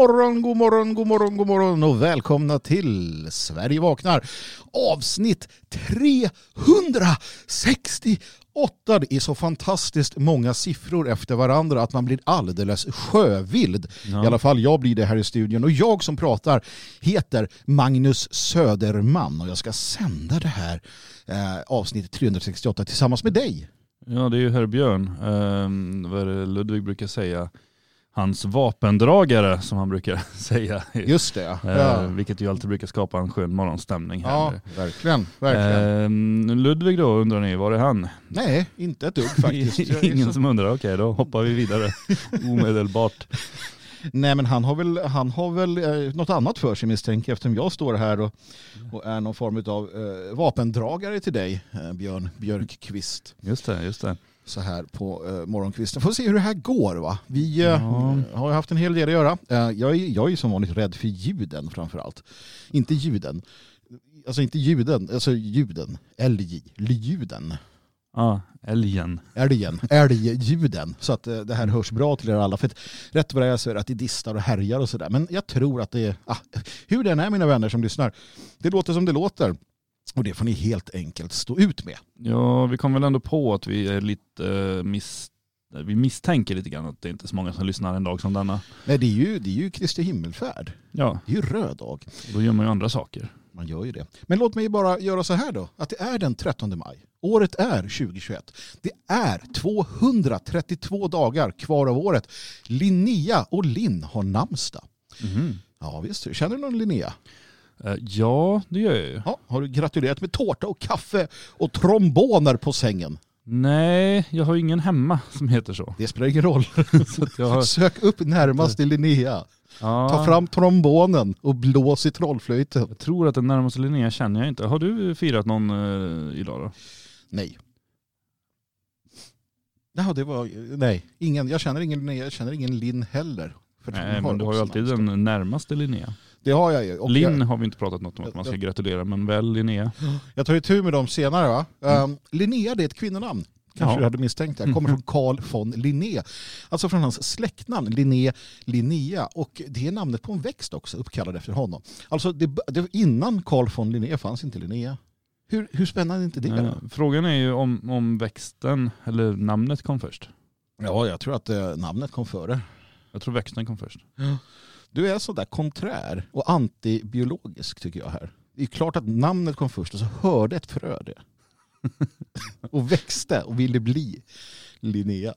Morgon, god morgon, god morgon, god morgon och välkomna till Sverige vaknar. Avsnitt 368. Det är så fantastiskt många siffror efter varandra att man blir alldeles sjövild. Ja. I alla fall jag blir det här i studion. Och jag som pratar heter Magnus Söderman och jag ska sända det här eh, avsnitt 368 tillsammans med dig. Ja, det är ju herr Björn. Um, vad är det Ludvig brukar säga? Hans vapendragare som han brukar säga. Just det. Eh, Ja, vilket ju alltid brukar skapa en skön morgonstämning här. ja verkligen. verkligen. Ehm, Ludvig då undrar ni, var är han? Nej, inte ett dugg faktiskt. Ingen som undrar, okej då hoppar vi vidare omedelbart. Nej men han har väl, han har väl eh, något annat för sig misstänker jag eftersom jag står här och, och är någon form av eh, vapendragare till dig eh, Björn Björkqvist. Just det, just det. Så här på eh, morgonkvisten. Får se hur det här går va. Vi eh, Ja. har haft en hel del att göra. Eh, jag, är, jag är som vanligt rädd för ljuden framförallt. Inte ljuden. Alltså inte ljuden, alltså ljuden. LJ, ljuden. Ja, älgen. älgen, älgljuden. Så att eh, det här hörs bra till er alla. För att rätt vad det är så är det att det distar och härjar och sådär. Men jag tror att det är, ah, hur den är mina vänner som lyssnar, det låter som det låter. Och det får ni helt enkelt stå ut med. Ja, vi kom väl ändå på att vi är lite eh, miss... Vi misstänker lite grann att det inte är så många som lyssnar en dag som denna. Nej, det är ju, det är ju Kristi himmelfärd. Ja, Det är ju röd dag. då gör man ju andra saker. Man gör ju det. Men låt mig bara göra så här då. Att det är den 13 maj. Året är 2021. Det är 232 dagar kvar av året. Linnea och Linn har namnsdag. Mhm. Ja visst, känner du någon Linnea? Eh, Ja, det gör jag ju. Ja, har du gratulerat med tårta och kaffe och tromboner på sängen? Nej, jag har ingen hemma som heter så. Det spelar ingen roll. har, Sök upp närmaste Linnea. ja, Ta fram trombonen och blås i trollflöjten. Jag tror att den närmaste Linnea känner jag inte. Har du firat någon eh, idag då? Nej. Ja, det var, nej, ingen, jag känner ingen Linnea, jag känner ingen Linn heller. För Nej, men du har ju alltid den närmaste Linnea. Det har jag ju. Och Linn jag, har vi inte pratat något om att man ska gratulera, men väl Linnea. jag tar ju tur med dem senare va. Um, Linnea det är ett kvinnonamn. Kanske Mm. Ja. du hade misstänkt det. Kommer från Carl von Linné. Alltså från hans släktnamn Linné Linnea. Och det är namnet på en växt också uppkallad efter honom. Alltså det, det, innan Carl von Linné fanns inte Linnea. Hur, hur spännande är inte det? Då? Frågan är ju om, om växten, eller namnet kom först. Ja, jag tror att eh, namnet kom före. Jag tror växten kom först. Du är sådär konträr och antibiologisk tycker jag här. Det är klart att namnet kom först och så hörde ett frö det. och växte och ville bli Linnea.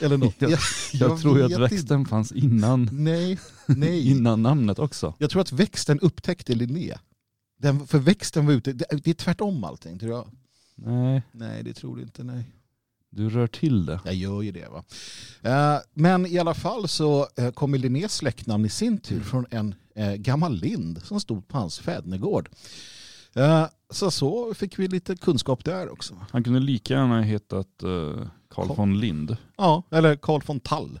Eller något. Jag- Jag, tror ju att växten fanns innan, Inte. Nej, nej. innan namnet också. Jag tror att växten upptäckte Linné. Den, för växten var ute. Det, det är tvärtom allting tror jag. Nej, Nej, det tror du inte. Nej. Du rör till det. Jag gör ju det. Va? Eh, men i alla fall så eh, kommer Linnés släktnamn i sin tur från en eh, gammal lind som stod på hans fädernegård. Så så fick vi lite kunskap där också. Han kunde lika gärna ha hetat Carl Carl- von Lind. Ja, eller Karl von Tall.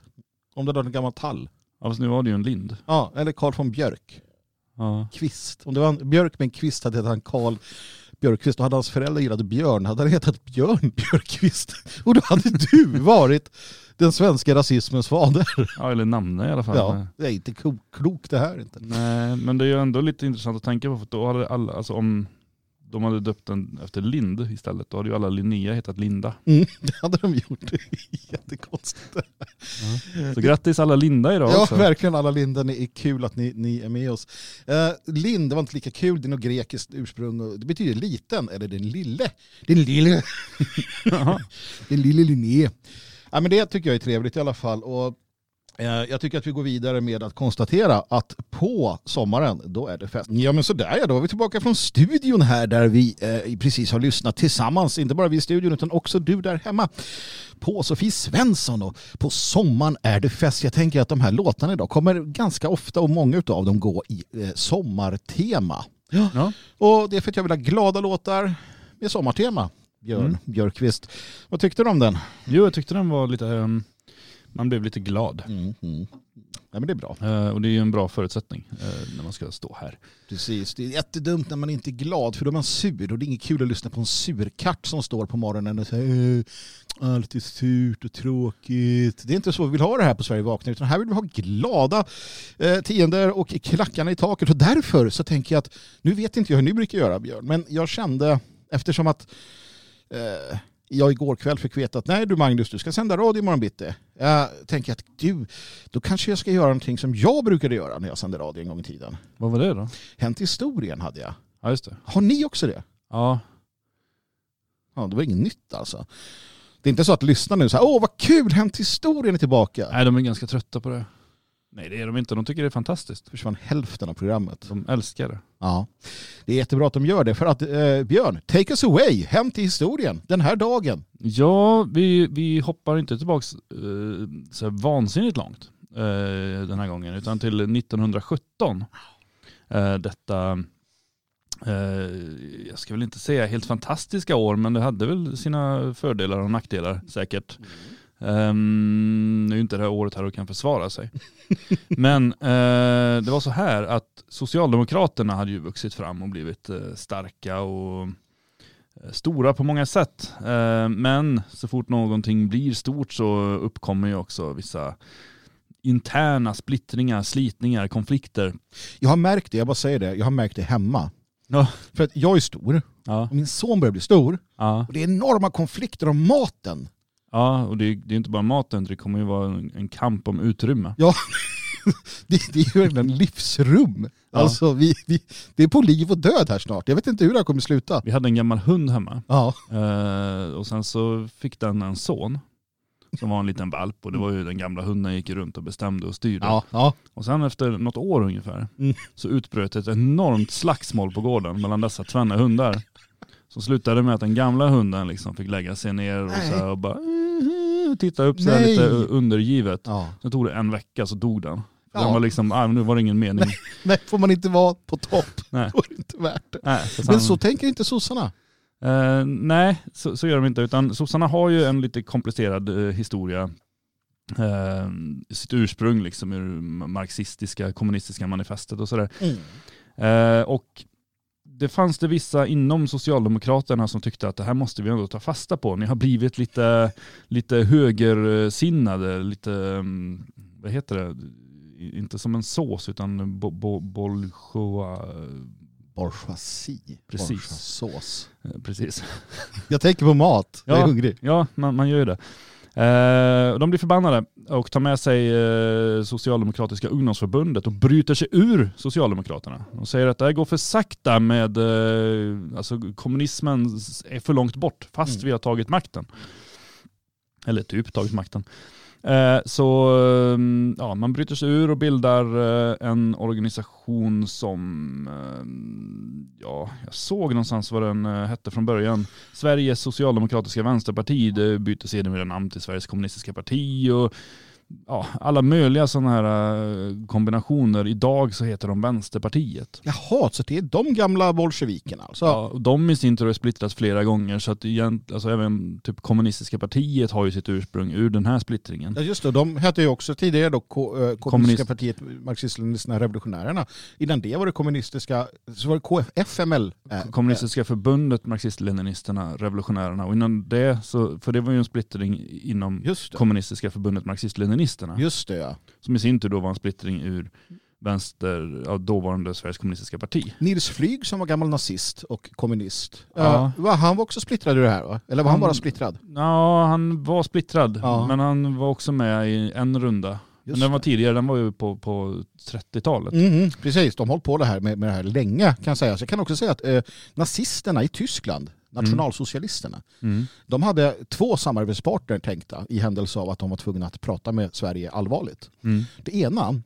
Om det var en gammal tall. Ja, fast nu var det ju en lind. Ja, eller Karl von Björk. Ja. Kvist. Om det var en Björk med en kvist hade han Karl Björkqvist och hade hans föräldrar gillat Björn hade han hetat Björn Björkqvist. Och då hade du varit den svenska rasismens fader. ja, eller namnet i alla fall. Ja, det är inte klokt det här inte. Nej, men det är ju ändå lite intressant att tänka på för då hade alla, alltså om de hade döpt den efter Lind istället, då hade ju alla Linnea hetat Linda. Mm, det hade de gjort. Det Jättekonstigt. Så grattis alla Linda idag Ja, också. verkligen alla Linda. Det är kul att ni, ni är med oss. Uh, Lind var inte lika kul. Det är nog grekiskt ursprung. Det betyder liten, eller den lille. Den lille. Den lille Linné. Ja, men det tycker jag är trevligt i alla fall. Och, jag tycker att vi går vidare med att konstatera att på sommaren, då är det fest. Ja men sådär ja, då är vi tillbaka från studion här där vi eh, precis har lyssnat tillsammans. Inte bara vi i studion utan också du där hemma. På Sofie Svensson och på sommaren är det fest. Jag tänker att de här låtarna idag kommer ganska ofta och många av dem gå i eh, sommartema. Ja. Ja. Och det är för att jag vill ha glada låtar med sommartema. Björn Mm. Björkqvist. Vad tyckte du om den? Jo, jag tyckte den var lite um, man blev lite glad. Mm, mm. Ja, men det är bra. Eh, och det är ju en bra förutsättning eh, när man ska stå här. Precis. Det är jättedumt när man inte är glad för då är man sur och det är inget kul att lyssna på en surkatt som står på morgonen och säger "Äh, allt är surt och tråkigt. Det är inte så vi vill ha det här på Sverige vaknar utan här vill vi ha glada eh, tiender och klackarna i taket och därför så tänker jag att nu vet inte jag hur ni brukar göra Björn men jag kände eftersom att eh, jag igår kväll fick veta att nej du Magnus, du ska sända radio imorgon bitti. Jag tänker att du, då kanske jag ska göra någonting som jag brukade göra när jag sände radio en gång i tiden. Vad var det då? Hänt historien hade jag. Ja just det. Har ni också det? Ja, Ja, det var inget nytt alltså. Det är inte så att lyssna nu så här, åh vad kul, Hänt historien är tillbaka. nej de är ganska trötta på det. Nej det är de inte, de tycker det är fantastiskt. Försvann hälften av programmet. De älskar det. Ja, det är jättebra att de gör det. För att eh, Björn, take us away, hem till historien, den här dagen. Ja, vi, vi hoppar inte tillbaka eh, så vansinnigt långt eh, den här gången, utan till 1917. Eh, detta, eh, jag ska väl inte säga helt fantastiska år, men det hade väl sina fördelar och nackdelar säkert. Um, nu är inte det här året här och kan försvara sig. Men eh, det var så här att Socialdemokraterna hade ju vuxit fram och blivit eh, starka och eh, stora på många sätt. Eh, men så fort någonting blir stort så uppkommer ju också vissa interna splittringar, slitningar, konflikter. Jag har märkt det, jag bara säger det, jag har märkt det hemma. Ja. För att jag är stor, Ja, och min son börjar bli stor, ja, och det är enorma konflikter om maten. Ja och det, det är inte bara maten, det kommer ju vara en, en kamp om utrymme. Det, det är ju en livsrum. Ja. Alltså, vi, vi, det är på liv och död här snart. Jag vet inte hur det här kommer sluta. Vi hade en gammal hund hemma Ja, eh, och sen så fick den en son som var en liten valp och det var ju den gamla hunden gick runt och bestämde och styrde. ja, ja. Och sen efter något år ungefär Mm. så utbröt ett enormt slagsmål på gården mellan dessa tvenne hundar. Som slutade med att den gamla hunden liksom fick lägga sig ner och, Nej. så här och bara titta upp så här lite undergivet. ja. Sen tog det en vecka så dog den. Ja. Den var liksom, ah, nu var det ingen mening. Nej, får man inte vara på topp, Nej. då är det inte värt det. Nej, så Men så tänker inte sossarna. Eh, nej, så, så gör de inte. Utan sossarna har ju en lite komplicerad eh, historia. Eh, sitt ursprung liksom ur marxistiska, kommunistiska manifestet och sådär. Eh, och det fanns det vissa inom Socialdemokraterna som tyckte att det här måste vi ändå ta fasta på. Ni har blivit lite, lite högersinnade, lite, mm, vad heter det, inte som en sås utan bo, bo, bourgeois, Bourgeoisie. Precis. Bourgeoisås. eh, precis. Jag tänker på mat, jag är Ja. hungrig. Ja, man, man gör ju det. Eh, de blir förbannade och tar med sig eh, Socialdemokratiska ungdomsförbundet och bryter sig ur Socialdemokraterna. De säger att det här går för sakta med, eh, alltså kommunismen är för långt bort fast Mm. vi har tagit makten. Eller typ tagit makten. Eh, så ehm, ja, man bryter sig ur och bildar eh, en organisation som, ehm, ja, jag såg någonstans vad den eh, hette från början. Sveriges socialdemokratiska vänsterparti, det byter sedermera namn till Sveriges kommunistiska parti och ja, alla möjliga sådana här eh, kombinationer. Idag så heter de Vänsterpartiet. Jaha, så det är de gamla bolsjevikerna alltså? Ja, och de i sin tur har splittrats flera gånger så att egent, alltså även typ kommunistiska partiet har ju sitt ursprung ur den här splittringen. Ja just det, de hette ju också tidigare då eh, kommunistiska Kommunist- partiet Marxist-Leninisterna Revolutionärerna. Innan det var det kommunistiska, så var det KFML. Eh, Kommunistiska förbundet, marxist-leninisterna, revolutionärerna och innan det, så, för det var ju en splittring inom eh, kommunistiska förbundet, marxist-leninisterna. just det ja. Som i sin tur då var en splittring ur vänster, ja, dåvarande Sveriges kommunistiska parti. Nils Flyg som var gammal nazist och kommunist. Ja. Va, han var också splittrad i det här va? Eller var han, Han- bara splittrad? Ja, han var splittrad, Ja. men han var också med i en runda. Men Just den var tidigare, den var ju på, på 30-talet. Mhm, precis, de har hållit på det här med, med det här länge kan jag säga. Så jag kan också säga att eh, nazisterna i Tyskland, nationalsocialisterna, Mm. de hade två samarbetspartner tänkta i händelse av att de var tvungna att prata med Sverige allvarligt. Mm. Det ena,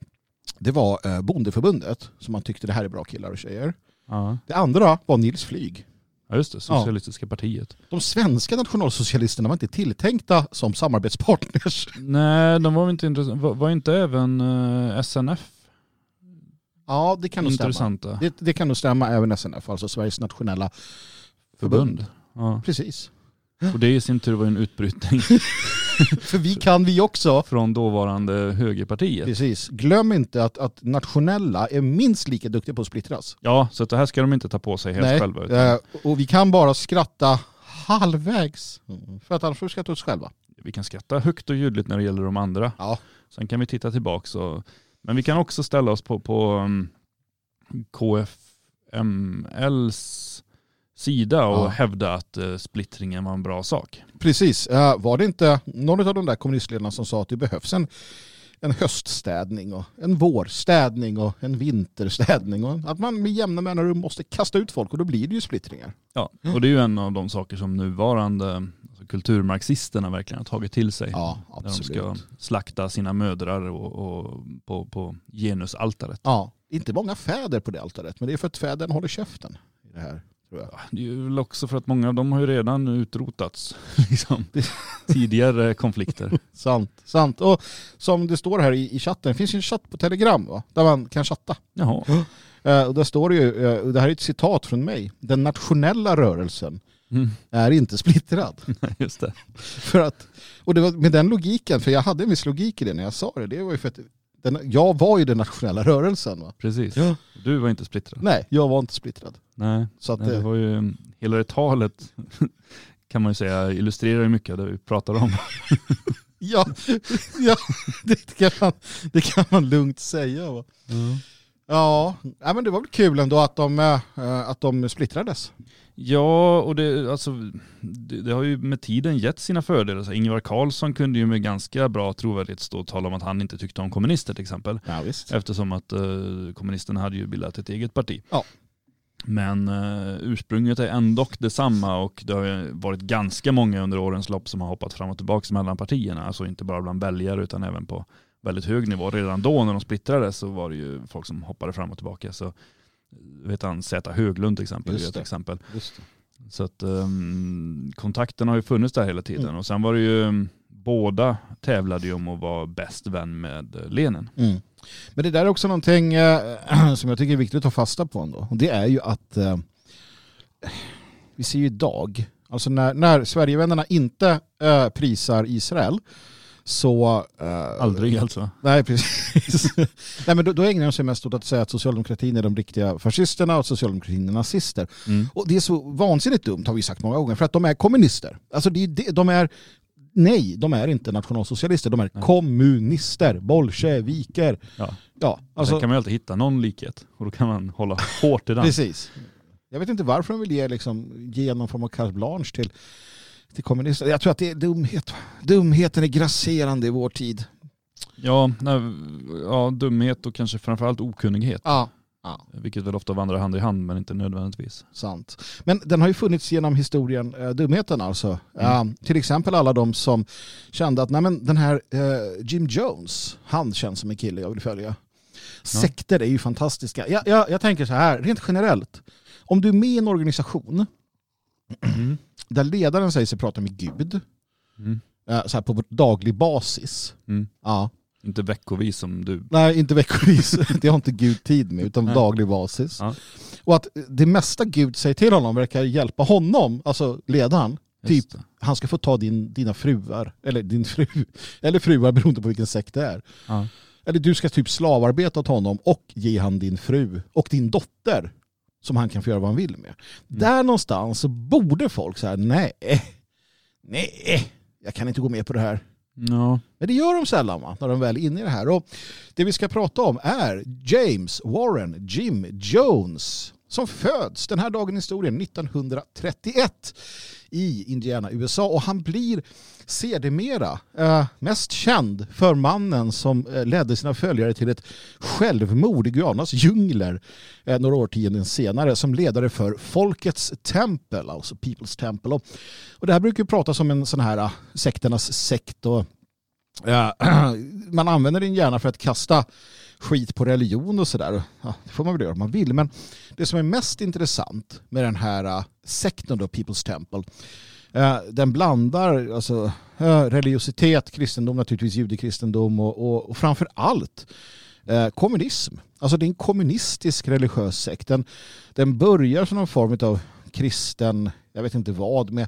det var eh, bondeförbundet, som man tyckte det här är bra killar och tjejer. Ja. Det andra var Nils Flyg. Ja, just det. Socialistiska partiet. De svenska nationalsocialisterna var inte tilltänkta som samarbetspartners. Nej, de var inte intressanta. Var, var inte även eh, SNF Ja, det kan nog stämma. intressanta? Det, det kan nog stämma även SNF, alltså Sveriges nationella förbund. Förbund. Ja. Precis. Och det i sin tur var ju en utbrytning För vi kan vi också. från dåvarande högerpartiet. Precis. Glöm inte att, att nationella är minst lika duktiga på att splittras. Ja, så att det här ska de inte ta på sig helt Nej, själva. Utan eh, och vi kan bara skratta halvvägs. Mm, För att annars får vi skratta oss själva. Vi kan skratta högt och ljudligt när det gäller de andra. Ja. Sen kan vi titta tillbaks. Och, men vi kan också ställa oss på, på um, KFMLs sida och Ja. hävda att uh, splittringen var en bra sak. Precis. Eh, var det inte någon av de där kommunistledarna som sa att det behövs en, en höststädning och en vårstädning och en vinterstädning och att man med jämna mellanrum måste kasta ut folk och då blir det ju splittringar. Ja, och det är ju en av de saker som nuvarande alltså kulturmarxisterna verkligen har tagit till sig. Ja, När de ska slakta sina mödrar och, och på, på genusaltaret. Ja, inte många fäder på det altaret, men det är för att fädern håller käften i det här. Tror jag. Det är ju väl också för att många av dem har ju redan utrotats. Liksom. Tidigare konflikter. Sant, sant. Och som det står här i, i chatten, det finns ju en chatt på Telegram va? där man kan chatta. Jaha. Eh, och där står det ju, eh, det här är ett citat från mig, den nationella rörelsen Mm, är inte splittrad. just det. För att, och det var med den logiken, för jag hade en viss logik i det när jag sa det, det var ju för att den, jag var ju den nationella rörelsen. Va? Precis. Ja. Du var inte splittrad. Nej, jag var inte splittrad. Nej, Så att, Nej det eh, var ju, hela det talet kan man ju säga illustrerar ju mycket av det vi pratar om. ja, ja det, kan man, det kan man lugnt säga. Va? Ja, ja, men det var väl kul ändå att de, eh, att de splittrades. Ja, och det, alltså, det, det har ju med tiden gett sina fördelar. Så Ingvar Carlsson kunde ju med ganska bra trovärdighet stå och tala om att han inte tyckte om kommunister till exempel. Ja. Eftersom att eh, kommunisterna hade ju bildat ett eget parti. Ja. Men eh, ursprunget är ändå detsamma och det har ju varit ganska många under årens lopp som har hoppat fram och tillbaka mellan partierna. Alltså inte bara bland väljare utan även på väldigt hög nivå. Redan då när de splittrades så var det ju folk som hoppade fram och tillbaka. Så vet han Z Höglund till exempel. Just det. exempel. Just det. Så att um, kontakten har ju funnits där hela tiden. Mm. Och sen var det ju, um, båda tävlade ju om att vara bäst vän med eh, Lenin. Mm. Men det där är också någonting eh, som jag tycker är viktigt att ta fasta på ändå. Och det är ju att eh, vi ser ju idag, alltså när, när Sverigevännerna inte eh, prisar Israel så... Eh, Aldrig alltså. Nej, precis. nej, men då, då ägnar de sig mest åt att säga att socialdemokratin är de riktiga fascisterna och socialdemokratin är nazister. Mm. Och det är så vansinnigt dumt har vi sagt många gånger för att de är kommunister. Alltså det, det- de är Nej, de är inte nationalsocialister. De är Nej. kommunister, bolsjeviker. Ja. Ja, Sen alltså, kan man ju alltid hitta någon likhet och då kan man hålla hårt i den. precis. Jag vet inte varför de vill ge, liksom, ge någon form av carte blanche till, till kommunister. Jag tror att det är dumhet. Dumheten är grasserande i vår tid. Ja, nej, ja, dumhet och kanske framförallt okunnighet. Ja, ja. Vilket väl ofta vandrar hand i hand men inte nödvändigtvis. Sant. Men den har ju funnits genom historien, eh, dumheten alltså. Mm. Eh, till exempel alla de som kände att nej men, den här eh, Jim Jones, han känns som en kille jag vill följa. Sekter är ju fantastiska. Jag, jag, jag tänker så här, rent generellt. Om du är med i en organisation Mm. där ledaren säger sig prata med Gud, Mm. eh, så här på daglig basis. Mm. Ja. Inte veckovis som du. Nej, inte veckovis. det har inte Gud tid med, utan Nej. daglig basis. Ja. Och att det mesta Gud säger till honom verkar hjälpa honom, alltså ledaren. Typ, Just det. han ska få ta din, dina fruar, eller din fru, eller fruar beroende på vilken sekt det är. Ja. Eller du ska typ slavarbeta åt honom och ge han din fru och din dotter som han kan få göra vad han vill med. Där någonstans så borde folk säga nej, nej, jag kan inte gå med på det här. Ja. Men det gör de sällan va? när de väl är inne i det här. Och det vi ska prata om är James Warren Jim Jones som föds den här dagen i historien 1931 i Indiana, USA. Och han blir sedermera eh, mest känd för mannen som eh, ledde sina följare till ett självmord i Guyanas djungler eh, några årtionden senare som ledare för Folkets tempel, alltså People's Temple. Och, och det här brukar ju pratas om en sån här eh, sekternas sekt och eh, man använder den gärna för att kasta skit på religion och sådär. Ja, det får man väl göra om man vill. Men det som är mest intressant med den här uh, sekten då, People's Temple, äh, den blandar alltså, äh, religiositet, kristendom, naturligtvis judekristendom och, och, och framför allt kommunism. Alltså det är en kommunistisk religiös sekt. Den, den börjar som någon form av kristen, jag vet inte vad, med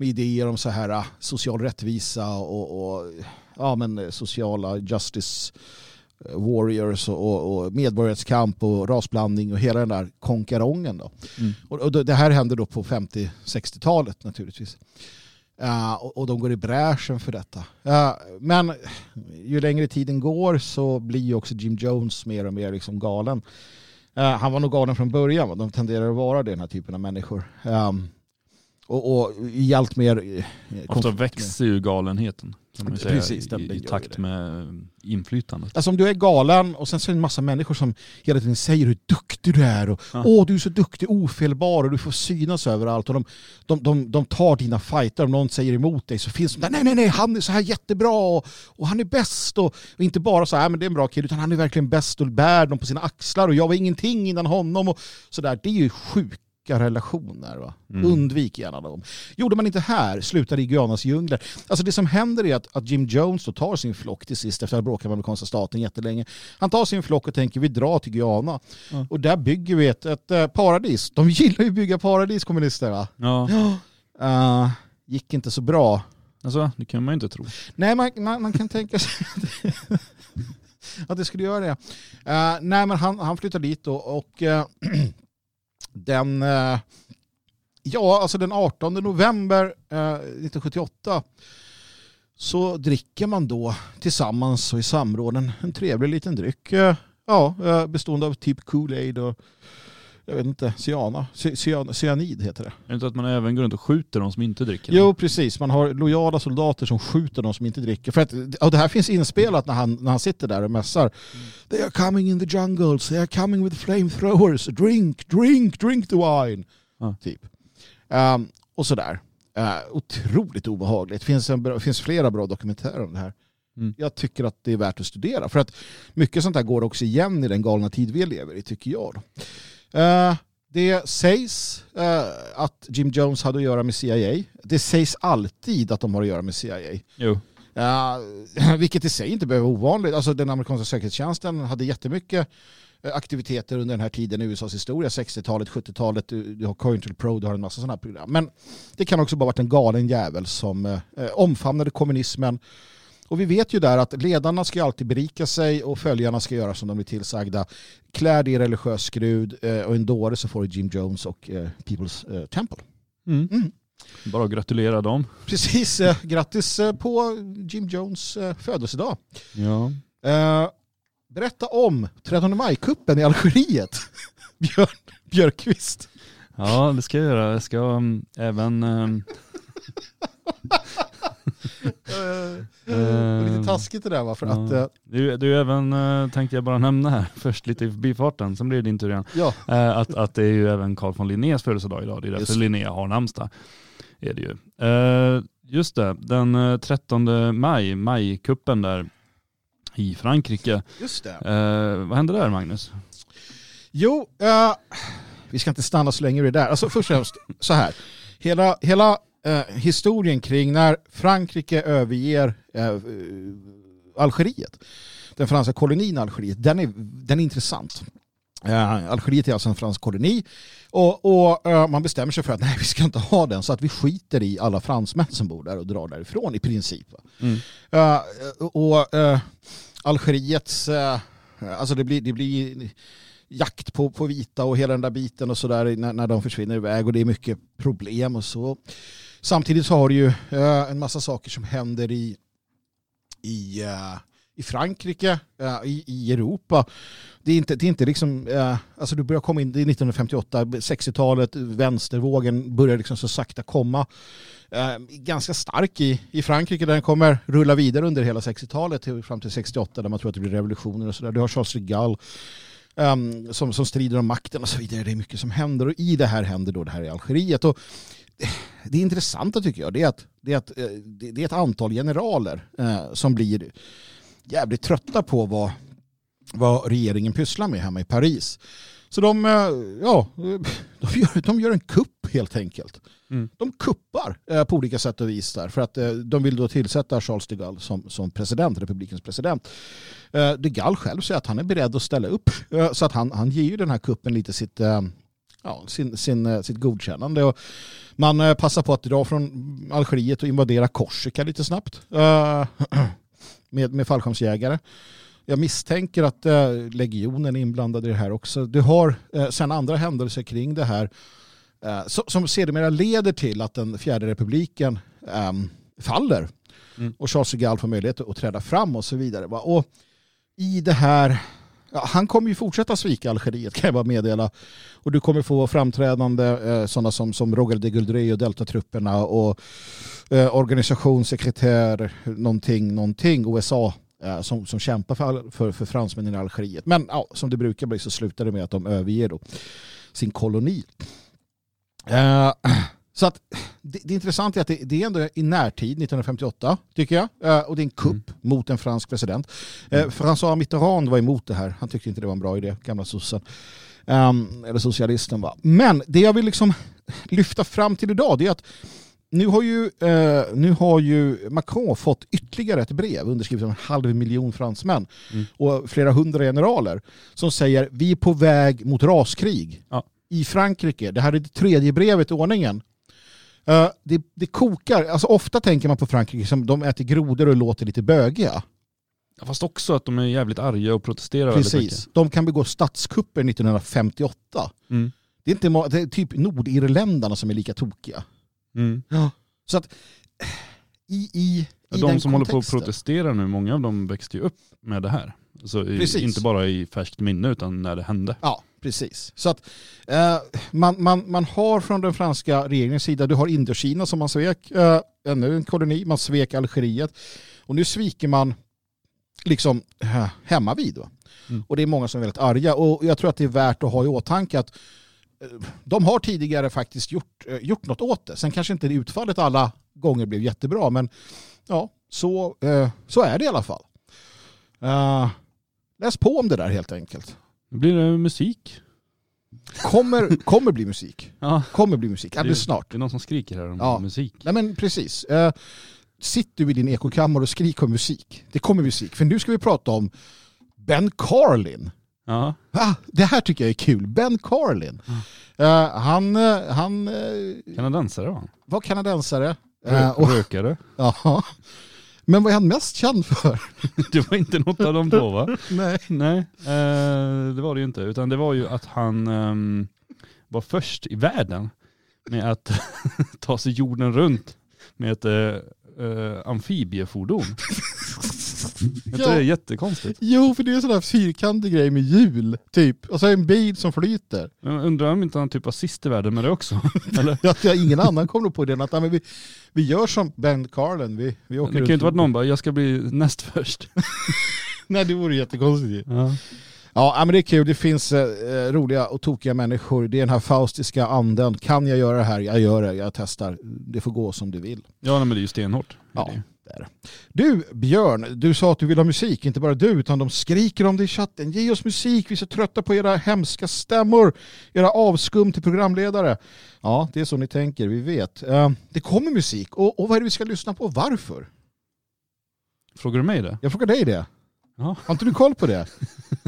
med idéer om så här social rättvisa och, och ja, men sociala justice warriors och, och, och medborgarrättskamp och rasblandning och hela den där konkarongen. Då. Mm. Och, och det här hände då på 50-60-talet naturligtvis. Uh, och, och de går i bräschen för detta. Uh, men ju längre tiden går så blir ju också Jim Jones mer och mer liksom galen. Uh, han var nog galen från början, de tenderar att vara den här typen av människor. Um, och, och i allt mer... eh, Ofta växer ju galenheten säga, Precis, den- i, takt med inflytandet. Alltså om du är galen och sen så är det en massa människor som hela tiden säger hur duktig du är och Ja. åh du är så duktig, ofelbar och du får synas överallt och de, de, de, de tar dina fighter om någon säger emot dig så finns de där nej nej nej han är så här jättebra och, och han är bäst och, och inte bara så här men det är en bra kille utan han är verkligen bäst och bär dem på sina axlar och jag var ingenting innan honom och sådär det är ju sjuka relationer. Va? Mm. Undvik gärna dem. Gjorde man inte här, slutade i Guyanas djungler. Alltså det som händer är att, att Jim Jones då tar sin flock till sist efter att ha bråkat med amerikanska staten jättelänge. Han tar sin flock och tänker vi drar till Guyana. Ja. Och där bygger vi ett, ett eh, paradis. De gillar ju att bygga paradis kommunister va? Ja, Uh, gick inte så bra. alltså, det kan man ju inte tro. Nej, man, man, man kan tänka sig att- det skulle göra det. Eh, nej, men han, han flyttar dit då och eh, den, eh, ja, alltså den 18 november eh, 1978 så dricker man då tillsammans och i samråden en, trevlig liten dryck. Eh, ja, bestående av typ Kool-Aid och jag vet inte, cyana, Cy- cyan, cyanid heter det. Är det inte att man även går runt och skjuter de som inte dricker? Jo, precis. Man har lojala soldater som skjuter de som inte dricker. För att, och det här finns inspelat när han, när han sitter där och mässar. They are coming in the jungles, they are coming with flamethrowers, drink, drink, drink the wine. Ja. Typ. Um, och sådär. Uh, otroligt obehagligt. Det finns, en finns flera bra dokumentärer om det här. Mm. Jag tycker att det är värt att studera. För att mycket sånt här går också igen i den galna tid vi lever i, tycker jag. Då. Eh, det sägs eh, att Jim Jones hade att göra med CIA. Det sägs alltid att de har att göra med CIA. Jo. Uh, vilket i sig inte behöver vara ovanligt. Alltså den amerikanska säkerhetstjänsten hade jättemycket aktiviteter under den här tiden i USAs historia, 60-talet, 70-talet, du, du har Cointel Pro, du har en massa sådana här program. Men det kan också bara varit en galen jävel som eh, omfamnade kommunismen. Och vi vet ju där att ledarna ska alltid berika sig och följarna ska göra som de blir tillsagda. Klär dig i religiös skrud eh, och en dåre så får du Jim Jones och eh, People's eh, Temple. Mm. Mm. Bara att gratulera dem. Precis, grattis på Jim Jones födelsedag. Ja. Berätta om 13 maj-kuppen i Algeriet. Björn Björkqvist. ja, det ska jag göra. Jag ska um, även... Eh, lite taskigt det där va? För ja. att, eh, du, du även, uh, tänkte jag bara nämna här, först lite i förbifarten, sen blir det din tur igen. ja, Eh, att, att det är ju även Carl von Linnés födelsedag idag. Det är därför Just. Linnea har namnsdag. Är det ju. Just det, den eh, 13 maj, majkuppen där i Frankrike. just det. Vad hände där Magnus? Jo, vi ska inte stanna så länge vid det där. Alltså först och främst så här. Hela, hela eh, historien kring när Frankrike överger eh, Algeriet, den franska kolonin Algeriet, den är, den är intressant. Eh, Algeriet är alltså en fransk koloni och, och eh, man bestämmer sig för att nej, vi ska inte ha den så att vi skiter i alla fransmän som bor där och drar därifrån i princip. Mm. Eh, och eh, Algeriets, eh, alltså det blir, det blir jakt på, på vita och hela den där biten och sådär när, när de försvinner iväg och det är mycket problem och så. Samtidigt så har du ju eh, en massa saker som händer i, i, eh, i Frankrike, eh, i, i Europa. Det är inte, det är inte liksom, alltså du börjar komma in, det är 1958, 60-talet, vänstervågen börjar liksom så sakta komma. Ganska stark i, i Frankrike där den kommer rulla vidare under hela 60-talet fram till 68 där man tror att det blir revolutioner och sådär. Du har Charles de Gaulle um, som, som strider om makten och så vidare. Det är mycket som händer och i det här händer då det här i Algeriet. Och det intressanta tycker jag det är att det är, att, eh, det är ett antal generaler eh, som blir jävligt trötta på vad, vad regeringen pysslar med hemma i Paris. Så de, eh, ja, de, gör, de gör en kupp helt enkelt. Mm. De kuppar på olika sätt och vis där för att de vill då tillsätta Charles de Gaulle som, som president, republikens president. De Gaulle själv säger att han är beredd att ställa upp så att han, han ger ju den här kuppen lite sitt, ja, sin, sin, eh, sitt godkännande. Och man eh, passar på att dra från Algeriet och invadera Korsika lite snabbt eh, med, med fallskärmsjägare. Jag misstänker att legionen är inblandad i det här också. Du har sen andra händelser kring det här som, sedermera leder till att den fjärde republiken ehm, faller. Mm. Och Charles de Gaulle får möjlighet att träda fram och så vidare. Och i det här Ja, han kommer ju fortsätta svika Algeriet kan jag bara meddela. Och du kommer få framträdande eh, sådana som, som Roger de Guldrey och Deltatrupperna och eh, organisationssekretär någonting, någonting, USA eh, som, som kämpar för, för, för fransmännen i Algeriet. Men ja, som det brukar bli så slutar det med att de överger då sin koloni. Eh, så att det, det intressanta är att det, det är ändå i närtid, 1958, tycker jag. Eh, och det är en kupp mot en fransk president. Eh, François Mitterrand var emot det här. Han tyckte inte det var en bra idé, gamla sossen. Um, eller socialisten va. Men det jag vill liksom lyfta fram till idag det är att nu har ju, eh, nu har ju Macron fått ytterligare ett brev underskrivet av en halv miljon fransmän Mm. och flera hundra generaler som säger vi är på väg mot raskrig Ja. i Frankrike. Det här är det tredje brevet i ordningen. Eh, det, det kokar, alltså ofta tänker man på Frankrike som de äter grodor och låter lite bögiga. Ja, Fast också att de är jävligt arga och protesterar väldigt Precis. De kan begå statskupper 1958. mycket. Mm. Det är, inte, det är typ nordirländarna som är lika tokiga. Mm. Så att i, i, Ja, i de den som håller på att protestera nu, många av dem växte ju upp med det här. Alltså i, Precis. inte bara i färskt minne utan när det hände. Ja, precis. Så att eh, man, man, man har från den franska regeringens sida, du har Indokina som man svek, eh, ännu en koloni, man svek Algeriet. Och nu sviker man liksom eh, hemma vid. Mm. Och det är många som är väldigt arga. Och jag tror att det är värt att ha i åtanke att eh, de har tidigare faktiskt gjort, eh, gjort något åt det. Sen kanske inte utfallet alla gånger blev jättebra, men ja, så, eh, så är det i alla fall. Läs på om det där helt enkelt. Nu blir det musik. Kommer, kommer bli musik. Ja, Kommer bli musik. Alldeles snart. det är någon som skriker här om Ja. musik. Nej men precis. Eh, sitt du i din ekokammare och skrik om musik. Det kommer musik. För nu ska vi prata om Ben Carlin. Ja. Ah, det här tycker jag är kul. Ben Carlin. Eh, han eh, han eh, Kanadensare var han. var kanadensare. Och, Rökare. ja. Men vad är han mest känd för? Det var inte något av de två va? Nej. Nej, eh, det var det ju inte. Utan det var ju att han ehm, var först i världen med att ta sig jorden runt med ett eh, eh, amfibiefordon. Jag tror det är jättekonstigt. Jo, för det är en sån där fyrkantig grej med hjul, typ. Och så en bil som flyter. Men jag undrar om inte han typ var sist i världen med det också. Eller? Ja, ja, ingen annan kommer på idén att ja, men vi, vi gör som Ben Carlin. Vi, vi åker Det kan ju inte varit någon bara, jag ska bli näst först. Nej, det vore jättekonstigt. Ja. Ja, men det är kul. Det finns eh, roliga och tokiga människor. Det är den här faustiska anden. Kan jag göra det här? Jag gör det. Jag testar. Det får gå som du vill. Ja men det är ju stenhårt. Ja. Det är det ju. Det är det. Du, Björn, du sa att du vill ha musik. Inte bara du, utan de skriker om det i chatten. Ge oss musik. Vi är så trötta på era hemska stämmor. Era avskum till programledare. Ja, det är så ni tänker. Vi vet. Eh, det kommer musik. Och, och vad är det vi ska lyssna på? Varför? Frågar du mig det? Jag frågar dig det. Ja. Har inte du koll på det?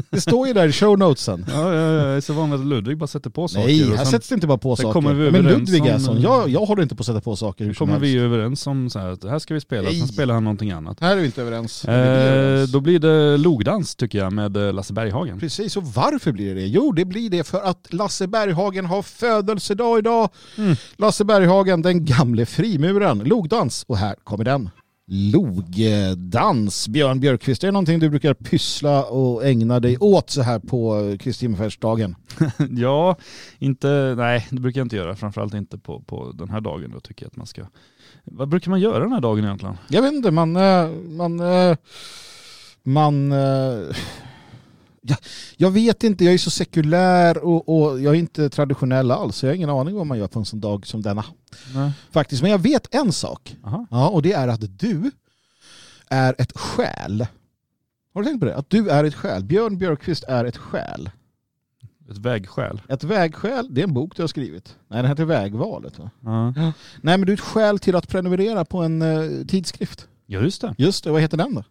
Det står ju där i show notesen. Ja, jag, är så van vid att Ludvig bara sätter på saker. Nej, här sätts det inte bara på saker. kommer vi Men Ludvig är sån. Jag, jag håller inte på att sätta på saker hur kommer vi överens om så här att här ska vi spela, Nej. sen spelar han någonting annat. Här är vi inte överens. Eh, överens. då blir det logdans tycker jag med eh, Lasse Berghagen. Precis, och varför blir det det? Jo, det blir det för att Lasse Berghagen har födelsedag idag. Mm. Lasse Berghagen, den gamle frimuren. Logdans. Och här kommer den. Logdans. Björn Björkqvist, är det någonting du brukar pyssla och ägna dig åt så här på Kristi himmelfärdsdagen? ja, inte, nej det brukar jag inte göra. Framförallt inte på, på den här dagen. Då tycker jag att man ska... Vad brukar man göra den här dagen egentligen? Jag vet inte, man... eh, Man... eh, man eh, ja, jag vet inte, jag är så sekulär och, och jag är inte traditionell alls. så Jag har ingen aning vad man gör på en sån dag som denna. Nej. Faktiskt, men jag vet en sak. Aha. Ja, och det är att du är ett själ. Har du tänkt på det? Att du är ett själ. Björn Björkqvist är ett själ. Ett vägskäl. Ett vägskäl, det är en bok du har skrivit. Nej, den heter Vägvalet. Va? Ja. Nej, men du är ett skäl till att prenumerera på en eh, tidskrift. ja, just det. Just det, vad heter den då?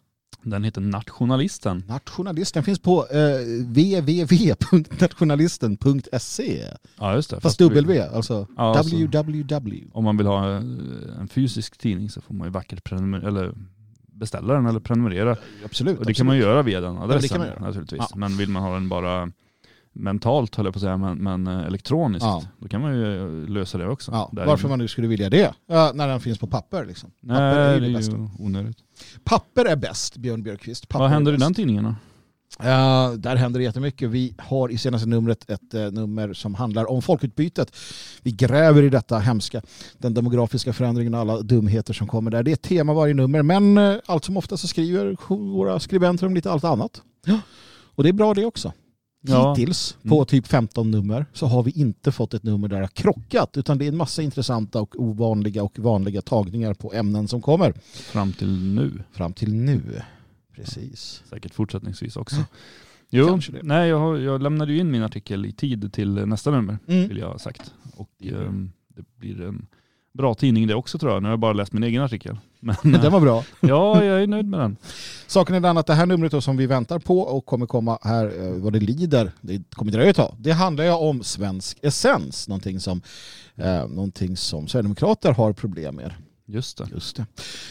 Den heter Nationalisten. Nationalisten finns på eh, www.nationalisten.se. Ja, just det. Fast vi- W, alltså Ja, alltså- www. Om man vill ha eh, en fysisk tidning så får man ju vackert prenumer- eller beställa den eller prenumerera. Absolut. Och det kan man göra via den adressen göra. naturligtvis. Ja. Men vill man ha den bara mentalt höll jag på att säga, men, men eh, elektroniskt, Ja. då kan man ju lösa det också. Ja, varför man nu skulle vilja det, ja, när den finns på papper. Liksom. Nej, papper är ju det det är ju onödigt. Papper är bäst, Björn Björkqvist. Papper Vad händer i den tidningen då? Ja, där händer det jättemycket. Vi har i senaste numret ett eh, nummer som handlar om folkutbytet. Vi gräver i detta hemska, den demografiska förändringen och alla dumheter som kommer där. Det är ett tema varje nummer, men eh, allt som ofta så skriver våra skribenter om lite allt annat. Och det är bra det också. Ja. Hittills Mm. på typ 15 nummer så har vi inte fått ett nummer där det har krockat utan det är en massa intressanta och ovanliga och vanliga tagningar på ämnen som kommer Fram till nu, fram till nu. Precis. säkert fortsättningsvis också. Jo, nej, jag, jag lämnade ju in min artikel i tid till nästa nummer, Mm. vill jag ha sagt. Och Ja. ehm, det blir en bra tidning det också tror jag. Nu har jag bara läst min egen artikel. Men Den var bra. ja, jag är nöjd med den. Saken är den att det här numret då som vi väntar på och kommer komma här eh, vad det lider, det kommer dröja ett tag. Det handlar ju om svensk essens, någonting som, eh, någonting som Sverigedemokrater har problem med. Just det. Just det.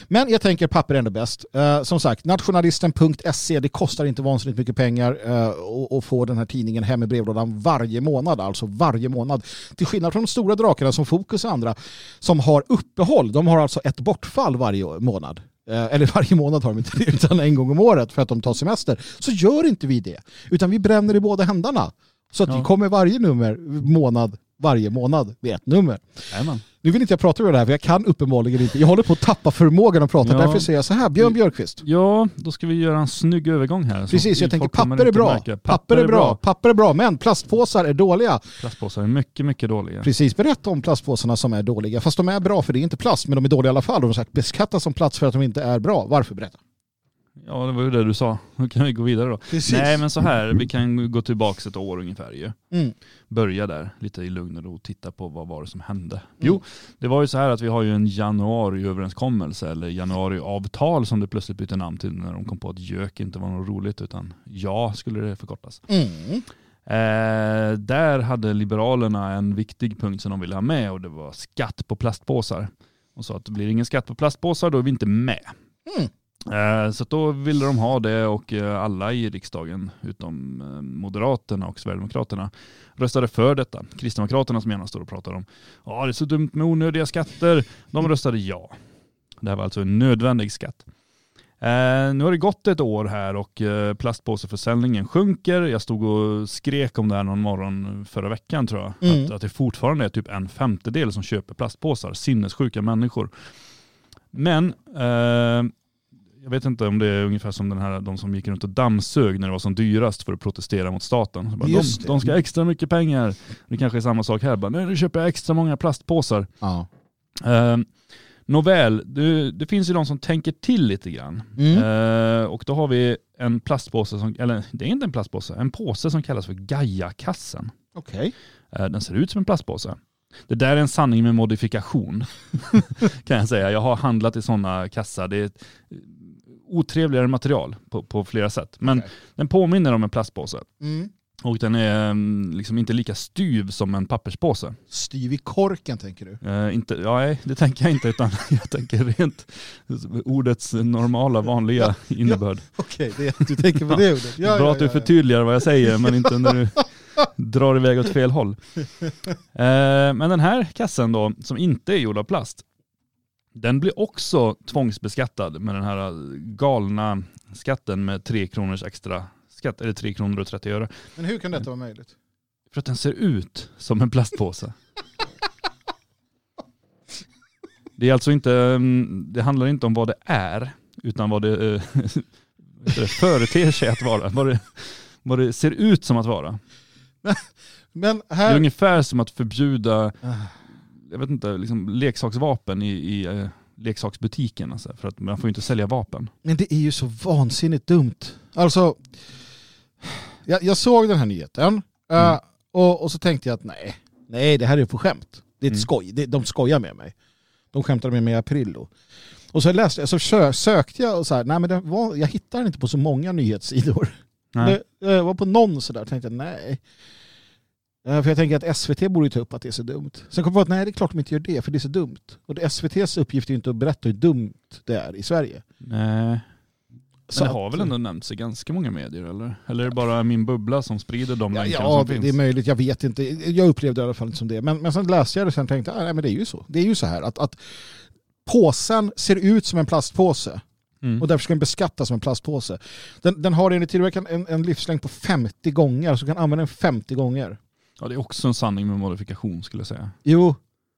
Men jag tänker papper är ändå bäst. Eh, som sagt, nationalisten.se, det kostar inte vansinnigt mycket pengar eh, och få den här tidningen hem i brevlådan varje månad, alltså varje månad. Till skillnad från de stora drakarna som Fokus och andra som har uppehåll, de har alltså ett bortfall varje månad. Eh, eller varje månad har de inte det, utan en gång om året för att de tar semester. Så gör inte vi det, utan vi bränner i båda händerna. Så att Ja. vi kommer varje nummer, månad, varje månad med ett nummer. Jajamän. Nu vill inte jag prata med det här för jag kan uppenbarligen inte. Jag håller på att tappa förmågan att prata. Ja. Därför säger jag så här, Björn Björkqvist. Ja, då ska vi göra en snygg övergång här. Precis, jag tänker folk kommer papper är inte bra. Papper är bra. Papper är bra, men plastpåsar är dåliga. Plastpåsar är mycket, mycket dåliga. Precis, berätta om plastpåsarna som är dåliga. Fast de är bra för det är inte plast, men de är dåliga i alla fall. De har sagt beskattas som plats för att de inte är bra. Varför? Berätta. Ja, det var ju det du sa. Då kan vi gå vidare då. Precis. Nej, men så här, vi kan gå tillbaka ett år ungefär ju. Mm. Börja där, lite i lugn och ro, titta på vad var det som hände. Mm. Jo, det var ju så här att vi har ju en januariöverenskommelse, eller januariavtal som det plötsligt bytte namn till när de kom på att gök inte var något roligt, utan ja skulle det förkortas. Mm. Eh, där hade Liberalerna en viktig punkt som de ville ha med och det var skatt på plastpåsar. Och sa att det blir ingen skatt på plastpåsar, då är vi inte med. Mm. Eh, så då ville de ha det och eh, alla i riksdagen, utom eh, Moderaterna och Sverigedemokraterna, röstade för detta. Kristdemokraterna som gärna står och pratar om ja det är så dumt med onödiga skatter, de röstade ja. Det här var alltså en nödvändig skatt. Nu har det gått ett år här och plastpåseförsäljningen sjunker. Jag stod och skrek om det här någon morgon förra veckan tror jag. Mm. Att, att det fortfarande är typ en femtedel som köper plastpåsar. Sinnessjuka människor. Men eh, jag vet inte om det är ungefär som den här, de som gick runt och dammsög när det var som dyrast för att protestera mot staten. Bara, de, de ska ha extra mycket pengar. Det kanske är samma sak här. Bara, nu köper jag extra många plastpåsar. Ja. Eh, nåväl, det, det finns ju de som tänker till lite grann. Mm. Eh, och då har vi en plastpåse, som, eller det är inte en plastpåse, en påse som kallas för Gaia-kassen. Okej. Eh, den ser ut som en plastpåse. Det där är en sanning med modifikation kan jag säga. Jag har handlat i sådana kassar. Det är otrevligare material på, på flera sätt. Men Okej. den påminner om en plastpåse. Mm. Och den är mm, liksom inte lika styv som en papperspåse. Styv i korken tänker du? Eh, inte, ja, nej, det tänker jag inte, utan jag tänker rent ordets normala, vanliga innebörd. Okej, det- du tänker på det ordet. Ja, Bra ja, att du ja, ja. förtydligar vad jag säger, men inte när du drar iväg åt fel håll. Eh, men den här kassen då, som inte är gjord av plast, den blir också tvångsbeskattad med den här galna skatten med 3 kronors extra skatt, eller 3 kronor och 30 öre. Men hur kan detta vara möjligt? För att den ser ut som en plastpåse. Det är alltså inte, mm, det handlar inte om vad det är, utan vad det, vad det företer sig att vara. Vad det, vad det ser ut som att vara. Men Det är här... ungefär som att förbjuda, Ah. Jag vet inte, liksom leksaksvapen i, i eh, leksaksbutiken. Alltså, för att man får ju inte sälja vapen. Men det är ju så vansinnigt dumt. Alltså, jag, jag såg den här nyheten eh, Mm. och, och så tänkte jag att nej, nej det här är på skämt. Det är ett Mm. skoj. Det, de skojar med mig. De skämtade med mig i april då. Och så läste jag, så sö- sökte jag och så här, nej men det var, jag hittar den inte på så många nyhetssidor. Det, det var på någon sådär, tänkte jag nej. Eh, För jag tänker att SVT borde ju ta upp att det är så dumt. Sen kom jag på att nej, det är klart de inte gör det, för det är så dumt. Och SVTs uppgift är ju inte att berätta hur dumt det är i Sverige. Nej. Men det har väl ändå nämnts i ganska många medier eller? Eller är det bara min bubbla som sprider de Ja, länkarna ja som det, finns? det är möjligt, jag vet inte. Jag upplevde det i alla fall inte som det. Men, men sen läste jag det och sen tänkte jag, nej men det är ju så. Det är ju så här att, att påsen ser ut som en plastpåse. Mm. Och därför ska den beskattas som en plastpåse. Den, den har enligt tillverkaren en, en livslängd på 50 gånger, så du kan använda den 50 gånger. Ja, det är också en sanning med modifikation skulle jag säga. Jo,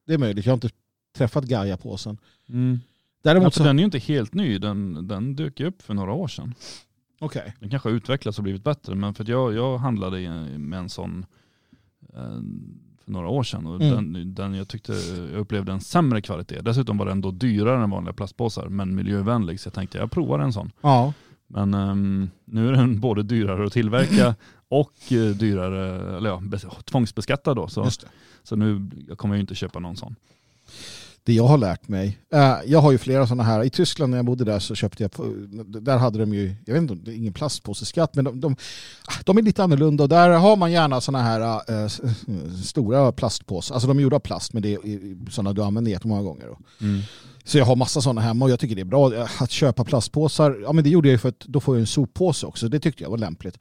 det är möjligt. Jag har inte träffat Gaia-påsen. Mm. Däremot Alltså, så... Den är ju inte helt ny, den, den dök upp för några år sedan. Okej. Den kanske har utvecklats och blivit bättre, men för jag, jag handlade med en sån eh, för några år sedan och Mm. den, den jag tyckte jag upplevde en sämre kvalitet. Dessutom var den då dyrare än vanliga plastpåsar, men miljövänlig. Så jag tänkte jag provar en sån. Ja. Men ehm, nu är den både dyrare att tillverka och eh, dyrare, eller ja, bes- tvångsbeskattad då. Så, så nu kommer jag ju inte köpa någon sån. det jag har lärt mig. Eh, jag har ju flera sådana här. I Tyskland när jag bodde där så köpte jag, där hade de ju, jag vet inte, det är ingen plastpåseskatt, men de, de, de är lite annorlunda och där har man gärna sådana här s- stora plastpåsar. Alltså de är gjorda av plast, men det är sådana du använder jättemånga gånger. Då. Så jag har massa sådana hemma och jag tycker det är bra att köpa plastpåsar. Ja men det gjorde jag ju för att då får jag en soppåse också. Det tyckte jag var lämpligt.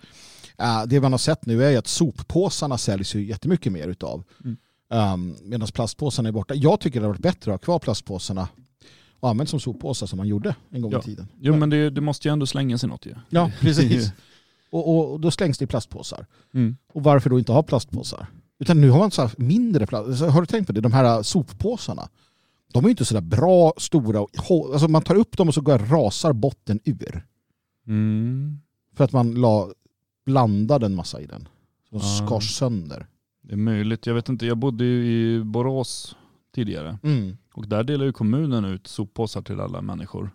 Eh, det man har sett nu är ju att soppåsarna säljs ju jättemycket mer utav. Mm. Um, Medan plastpåsarna är borta. Jag tycker det har varit bättre att ha kvar plastpåsarna och använt som soppåsar som man gjorde en gång Ja. i tiden. Jo men det, det måste ju ändå slängas i något ju. Ja, precis. och, och, då slängs det i plastpåsar. Mm. Och varför då inte ha plastpåsar? Utan nu har man så här mindre plast. Så Har du tänkt på det? De här soppåsarna. De är ju inte sådär bra, stora. Alltså man tar upp dem och så går rasar botten ur. Mm. För att man la, blandade en massa i den. Så de skars sönder. Det är möjligt. Jag vet inte, jag bodde ju i Borås tidigare. Mm. Och där delar ju kommunen ut soppåsar till alla människor.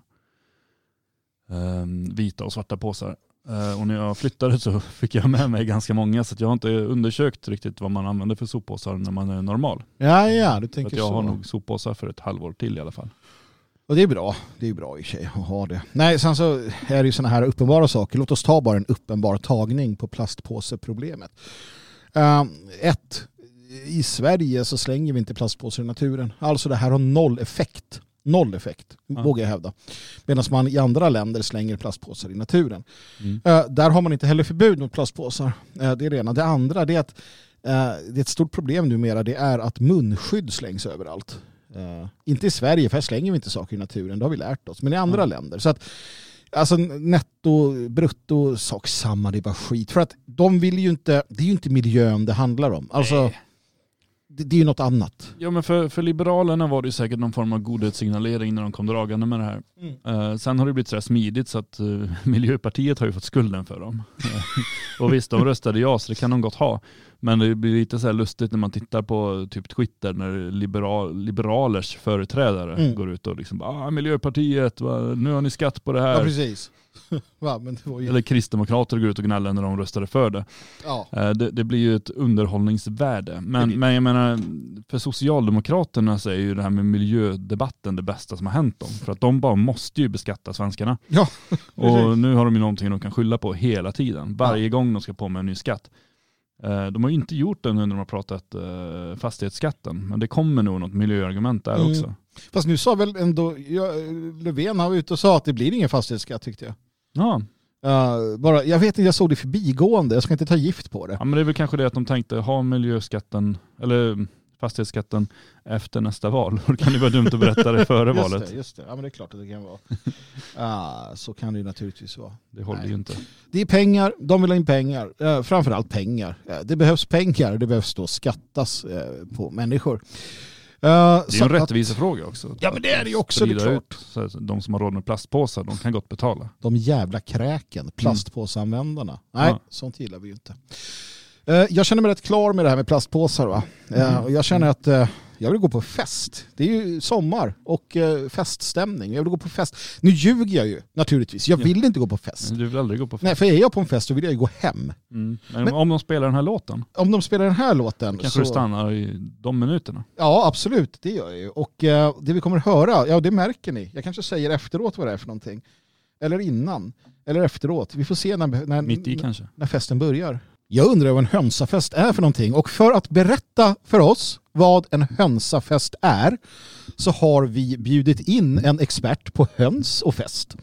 Ehm, vita och svarta påsar. Eh, och när jag flyttade så fick jag med mig ganska många så jag har inte undersökt riktigt vad man använder för soppåsar när man är normal. Ja, ja, du tänker att jag så. har nog soppåsar för ett halvår till i alla fall. Och det är bra. Det är bra i sig att ha det. Nej, sen så är det ju sådana här uppenbara saker. Låt oss ta bara en uppenbar tagning på plastpåseproblemet. Uh, ett, i Sverige så slänger vi inte plastpåsar i naturen. Alltså det här har noll effekt. Noll effekt, Ja. vågar jag hävda. Medan man i andra länder slänger plastpåsar i naturen. Mm. Eh, där har man inte heller förbud mot plastpåsar. Eh, det är det ena. Det andra det är att det är ett stort problem numera. Det är att munskydd slängs överallt. Eh, inte i Sverige, för här slänger vi inte saker i naturen. Det har vi lärt oss. Men i andra Ja. länder. Så att, alltså netto, brutto, sak samma. Det är bara skit. För att de vill ju inte, det är ju inte miljön det handlar om. Alltså, det, det är ju något annat. Ja men för, för Liberalerna var det ju säkert någon form av godhetssignalering när de kom dragande med det här. Eh, sen har det blivit så här smidigt så att eh, Miljöpartiet har ju fått skulden för dem. Och visst, de röstade ja så det kan de gott ha. Men det blir lite så lustigt när man tittar på typ Twitter när liberal, liberalers företrädare Mm. går ut och liksom ah, Miljöpartiet, va, nu har ni skatt på det Ja, här. precis. Va, ju, Eller kristdemokrater går ut och gnäller när de röstade för det. ja. Eh, Det, det blir ju ett underhållningsvärde. Men, men jag menar, för Socialdemokraterna så är ju det här med miljödebatten det bästa som har hänt dem. För att de bara måste ju beskatta svenskarna. Ja, Och nu har de ju någonting de kan skylla på hela tiden. Varje gång de ska på med en ny skatt. Eh, De har inte gjort det nu när de har pratat eh, fastighetsskatten. Men det kommer nog något miljöargument där Mm. också. Fast nu sa väl ändå, ja, Löfven har ute och sa att det blir ingen fastighetsskatt tyckte jag. Ja. Uh, bara, jag vet inte, jag såg det förbigående. Jag ska inte ta gift på det. ja, men det är väl kanske det att de tänkte ha miljöskatten, eller fastighetsskatten efter nästa val. Det kan ju vara dumt att berätta det före Just valet. det, just det. Ja, men det är klart att det kan vara. Ah, så kan det ju naturligtvis vara. Det håller Nej. ju inte. Det är pengar, de vill ha in pengar. Uh, framförallt pengar. Eh, det behövs pengar, det behövs då skattas eh, på människor. Uh, Det är en rättvisefråga också. Ja, men det är det ju också, det klart. ut, så de som har råd med plastpåsar, de kan gott betala. De jävla kräken, plastpåseanvändarna. Nej, Ja. sånt gillar vi ju inte. Eh, Jag känner mig rätt klar med det här med plastpåsar. Va? Eh, Mm. Jag känner att eh, Jag vill gå på fest. Det är ju sommar och feststämning. Jag vill gå på fest. Nu ljuger jag ju naturligtvis. Jag vill inte gå på fest. Du vill aldrig gå på fest? Nej, för är jag på en fest så vill jag ju gå hem. Mm. Men, Men, om de spelar den här låten? Om de spelar den här låten Kanske så... du stannar i de minuterna? Ja, absolut. Det gör jag ju. Och det vi kommer höra, ja det märker ni. Jag kanske säger efteråt vad det är för någonting. Eller innan. Eller efteråt. Vi får se när, när, Mitt i kanske? när festen börjar. Jag undrar vad en hönsafest är för någonting och för att berätta för oss vad en hönsafest är så har vi bjudit in en expert på höns och fest.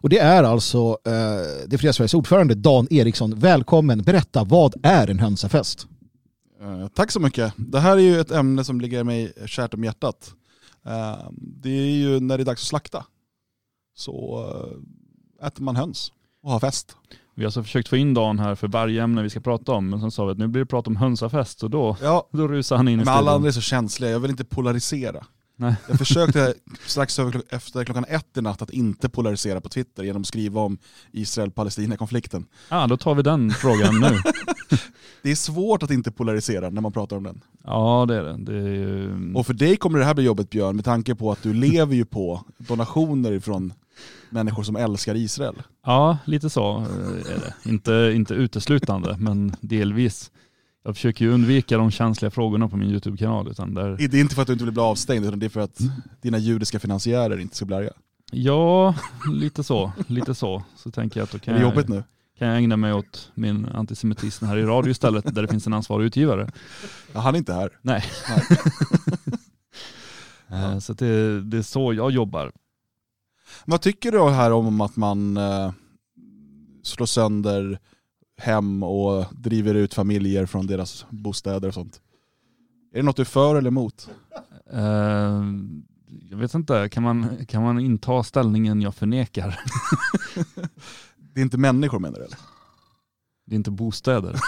Och det är alltså eh, det Fria Sveriges ordförande Dan Eriksson. Välkommen, berätta vad är en hönsafest? Eh, tack så mycket. Det här är ju ett ämne som ligger mig kärt om hjärtat. Eh, det är ju när det är dags att slakta. Så eh, äter man höns och har fest. Vi har alltså försökt få in Dan här för varje ämne vi ska prata om, men sen sa vi att nu blir det prat om hönsafest och då, ja, då rusar han in i Men alla andra är så känsliga, jag vill inte polarisera. Nej. Jag försökte strax över, efter klockan ett i natt att inte polarisera på Twitter genom att skriva om Israel-Palestina-konflikten. Ja, ah, då tar vi den frågan nu. det är svårt att inte polarisera när man pratar om den. Ja det är det. det är ju... Och för dig kommer det här bli jobbigt Björn, med tanke på att du lever ju på donationer från människor som älskar Israel. Ja, lite så är det. Inte, inte uteslutande, men delvis. Jag försöker ju undvika de känsliga frågorna på min YouTube-kanal. Utan där... Det är inte för att du inte vill bli avstängd, utan det är för att dina judiska finansiärer inte ska bli arga. Ja, lite så. Lite så. Så tänker jag att då kan, är det jag, jobbigt nu? kan jag ägna mig åt min antisemitism här i radio istället, där det finns en ansvarig utgivare. Ja, han är inte här. Nej. Nej. Så det, det är så jag jobbar. Vad tycker du här om att man eh, slår sönder hem och driver ut familjer från deras bostäder och sånt? Är det något du är för eller emot? Uh, jag vet inte, kan man, kan man inta ställningen jag förnekar? det är inte människor menar du eller? Det är inte bostäder.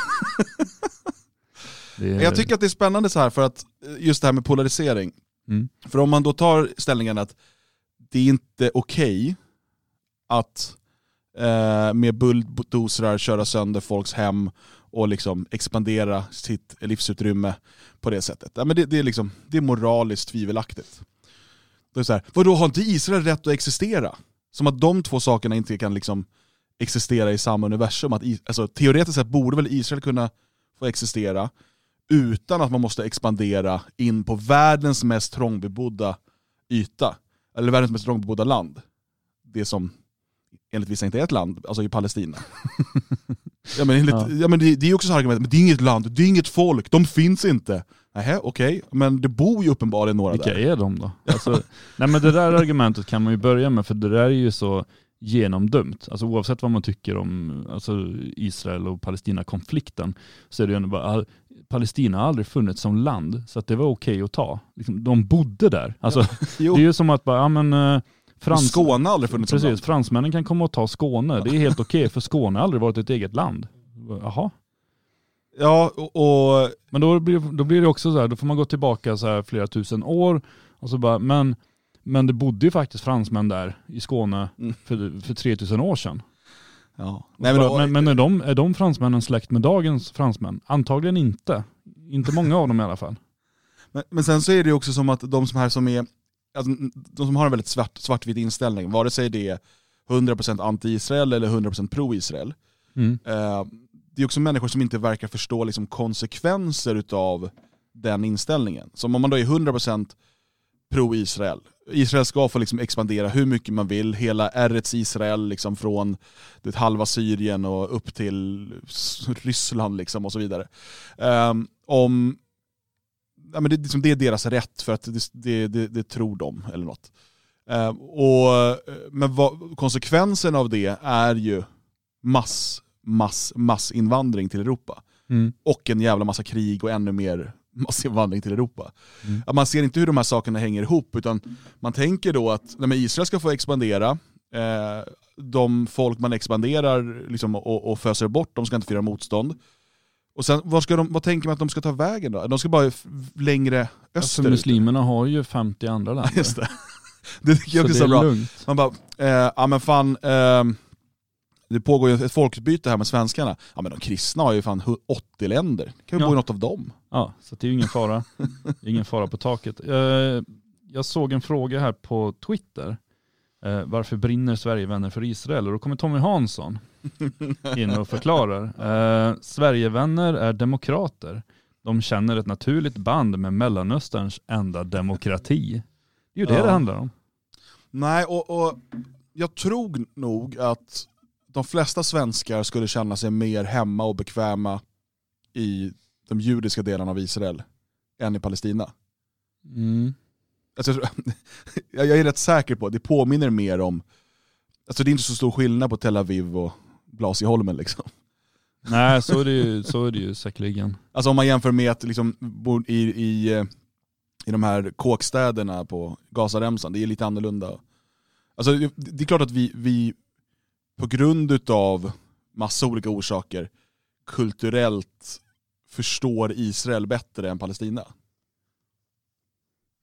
är... Jag tycker att det är spännande så här för att just det här med polarisering. Mm. För om man då tar ställningen att det är inte okej okay att eh, med bulldozrar köra sönder folks hem och liksom expandera sitt livsutrymme på det sättet. Ja, men det, det, är liksom, det är moraliskt tvivelaktigt. Det är så här, vadå, har inte Israel rätt att existera? Som att de två sakerna inte kan liksom existera i samma universum. Att, alltså, teoretiskt sett borde väl Israel kunna få existera utan att man måste expandera in på världens mest trångbebodda yta eller världens mest trångbebodda land. Det som enligt vissa inte är ett land, alltså i Palestina. ja, men enligt, ja. ja. men det, det är också så argument, men det är inget land, det är inget folk, de finns inte. Nej, okej, okay. men det bor ju uppenbarligen några Vilka där. Vilka är de då? Alltså, nej men det där argumentet kan man ju börja med, för det där är ju så genomdömt. Alltså oavsett vad man tycker om alltså Israel och Palestina-konflikten så är det ju ändå bara, Palestina har aldrig funnits som land, så att det var okej okay att ta. Liksom, de bodde där. Alltså, ja, det är ju som att bara, ja men Frans... Skåne har aldrig funnits Precis, som land. fransmännen kan komma och ta Skåne. Det är helt okej, okay, för Skåne har aldrig varit ett eget land. Jaha. Ja, och... och... Men då blir, då blir det också så här, då får man gå tillbaka så här flera tusen år och så bara, men, men det bodde ju faktiskt fransmän där i Skåne Mm. för, för 3000 år sedan. Ja. Nej, men, då, men, men är, de, är de fransmännen släkt med dagens fransmän? Antagligen inte. Inte många av dem i alla fall. Men, men sen så är det ju också som att de som här som är, alltså, de som har en väldigt svart, svartvit inställning, vare sig det är 100% anti-Israel eller 100% pro-Israel, Mm. eh, det är också människor som inte verkar förstå liksom, konsekvenser utav den inställningen. Som om man då är 100% pro-Israel, Israel ska få liksom expandera hur mycket man vill, hela Eretz Israel liksom från det halva Syrien och upp till Ryssland liksom och så vidare. Um, om, ja, men det, liksom, det är deras rätt för att det, det, det, det tror de eller något. Um, och, men vad, konsekvensen av det är ju mass, mass, massinvandring till Europa. Mm. Och en jävla massa krig och ännu mer massinvandring till Europa. Mm. Man ser inte hur de här sakerna hänger ihop, utan man tänker då att nej, Israel ska få expandera, eh, de folk man expanderar liksom, och, och föser bort, de ska inte få göra motstånd. Och sen, vad, ska de, vad tänker man att de ska ta vägen då? De ska bara längre Alltså, österut. muslimerna har ju 50 andra länder. Just det. Det tycker jag så också är så bra. lugnt. Man bara, eh, ja men fan, eh, det pågår ju ett folkbyte här med svenskarna. Ja men de kristna har ju fan 80 länder. Kan vi Ja. bo i något av dem? Ja, så det är ju ingen fara. ingen fara på taket. Eh, Jag såg en fråga här på Twitter. Eh, Varför brinner Sverigevänner för Israel? Och då kommer Tommy Hansson in och förklarar. Eh, Sverigevänner är demokrater. De känner ett naturligt band med Mellanösterns enda demokrati. Det är ju det Ja. det handlar om. Nej, och, och jag tror nog att de flesta svenskar skulle känna sig mer hemma och bekväma i de judiska delarna av Israel än i Palestina. Mm. Alltså, jag, är rätt säker på att det påminner mer om, alltså det är inte så stor skillnad på Tel Aviv och Blasieholmen liksom. Nej, så är det ju, så är det ju säkerligen. Alltså om man jämför med att liksom i, i, eh, i de här kåkstäderna på Gazaremsan, det är lite annorlunda. Alltså det, det är klart att vi, vi på grund av massa olika orsaker kulturellt förstår Israel bättre än Palestina.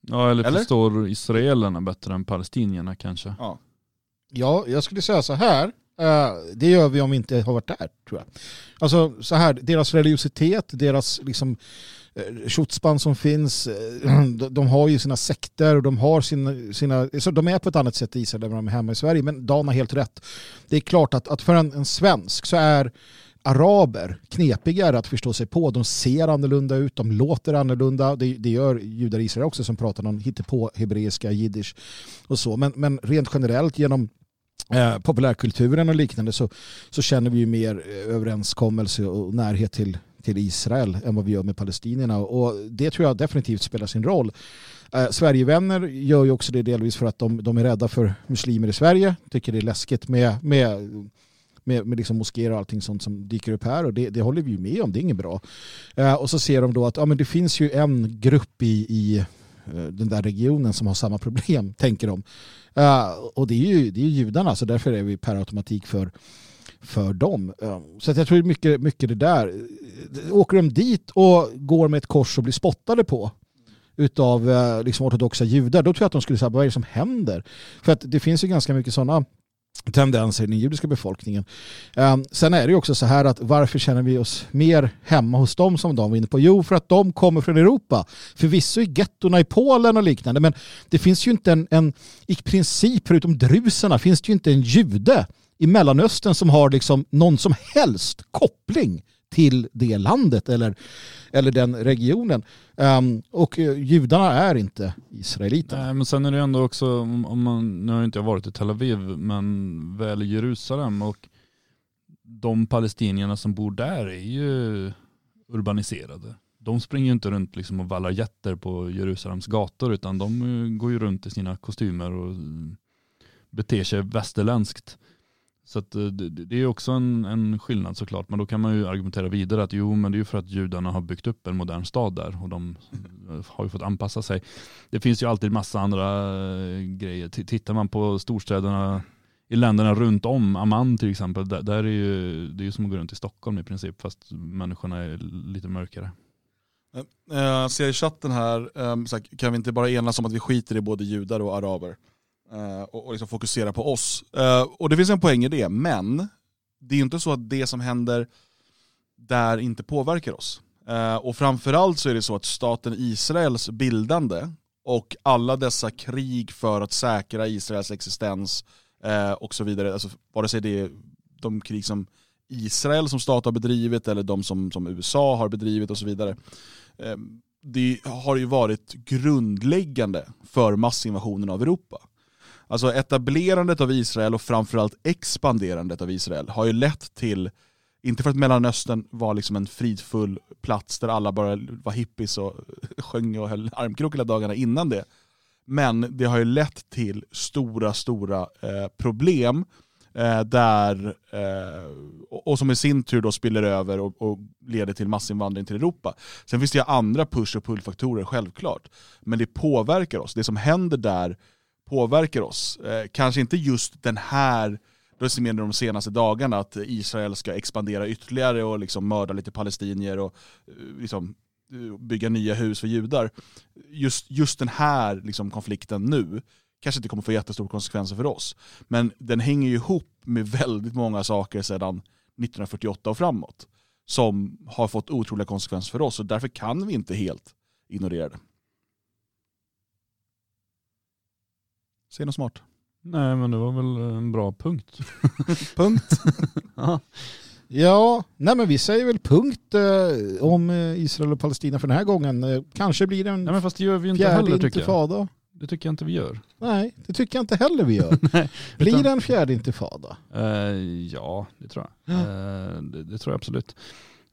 Ja, eller, Eller? förstår israelerna bättre än palestinierna kanske. Ja. Ja, jag skulle säga så här. Eh, det gör vi om vi inte har varit där, tror jag. Alltså så här, deras religiositet, deras liksom eh, tjotspann som finns, eh, de, de har ju sina sekter och de har sina, sina så de är på ett annat sätt i Israel än de är hemma i Sverige. Men Dan har helt rätt. Det är klart att, att för en, en svensk så är araber knepigare att förstå sig på. De ser annorlunda ut, de låter annorlunda. Det, det gör judar i Israel också som pratar någon hittepå hebreiska, jiddisch och så. Men, men rent generellt genom eh, populärkulturen och liknande så, så känner vi ju mer eh, överenskommelse och närhet till, till Israel än vad vi gör med palestinierna. Och det tror jag definitivt spelar sin roll. Eh, Sverigevänner gör ju också det delvis för att de, de är rädda för muslimer i Sverige. Tycker det är läskigt med, med, med, med liksom moskéer och allting sånt som dyker upp här. Och det, det håller vi ju med om, det är inget bra. Eh, och så ser de då att ja, men det finns ju en grupp i, i Eh, den där regionen som har samma problem, tänker de. Eh, och det är ju det är ju judarna, så därför är vi per automatik för, för dem. Eh, så att jag tror mycket, mycket det där. Åker de dit och går med ett kors och blir spottade på utav liksom ortodoxa judar, då tror jag att de skulle säga vad är det som händer? För att det finns ju ganska mycket sådana tendenser i den judiska befolkningen. Ehm, sen är det ju också så här att varför känner vi oss mer hemma hos dem som de var inne på? Jo, för att de kommer från Europa. Förvisso i gettorna i Polen och liknande, men det finns ju inte en, en i princip, förutom druserna, finns det ju inte en jude i Mellanöstern som har liksom någon som helst koppling till det landet eller, eller den regionen. Um, och eh, judarna är inte israeliter. Nej, men sen är det ändå också, om man, nu har jag inte varit i Tel Aviv, men väl i Jerusalem och de palestinierna som bor där är ju urbaniserade. De springer ju inte runt liksom och vallar jätter på Jerusalems gator utan de går ju runt i sina kostymer och beter sig västerländskt. Så att eh, det, det är också en, en skillnad såklart. Men då kan man ju argumentera vidare att jo men det är ju för att judarna har byggt upp en modern stad där och de eh, har ju fått anpassa sig. Det finns ju alltid massa andra eh, grejer. Tittar man på storstäderna i länderna runt om, Amman till exempel, där, där är ju, det är ju som att gå runt i Stockholm i princip fast människorna är lite mörkare. Jag ser i chatten här, kan vi inte bara enas om att vi skiter i både judar och araber? Eh, Och, och liksom fokusera på oss. Eh, Och det finns en poäng i det, men det är ju inte så att det som händer där inte påverkar oss. Eh, Och framförallt så är det så att staten Israels bildande och alla dessa krig för att säkra Israels existens eh, och så vidare, alltså vare sig det är de krig som Israel som stat har bedrivit eller de som, som USA har bedrivit och så vidare. Eh, det har ju varit grundläggande för massinvasionen av Europa. Alltså etablerandet av Israel och framförallt expanderandet av Israel har ju lett till, inte för att Mellanöstern var liksom en fridfull plats där alla bara var hippies och sjöng och höll armkrok hela dagarna innan det. Men det har ju lett till stora, stora eh, problem eh, där, eh, och, som i sin tur då spiller över och, och leder till massinvandring till Europa. Sen finns det ju andra push och pull-faktorer självklart. Men det påverkar oss. Det som händer där påverkar oss. Eh, kanske inte just den här, då de senaste dagarna att Israel ska expandera ytterligare och liksom mörda lite palestinier och eh, liksom, eh, bygga nya hus för judar. Just, just den här liksom, konflikten nu kanske inte kommer få jättestora konsekvenser för oss. Men den hänger ju ihop med väldigt många saker sedan 1948 och framåt som har fått otroliga konsekvenser för oss och därför kan vi inte helt ignorera det. Säg något smart. Nej men det var väl en bra punkt. Punkt. Ja. Ja, nej men vi säger väl punkt eh, om eh, Israel och Palestina för den här gången. Eh, kanske blir det en Nej men fast det gör vi inte fjärde heller tycker jag. intifada. Det tycker jag inte vi gör. Nej, det tycker jag inte heller vi gör. Nej, blir utan- det en fjärde intifada? Eh, ja, det tror jag. Eh, det, det tror jag absolut.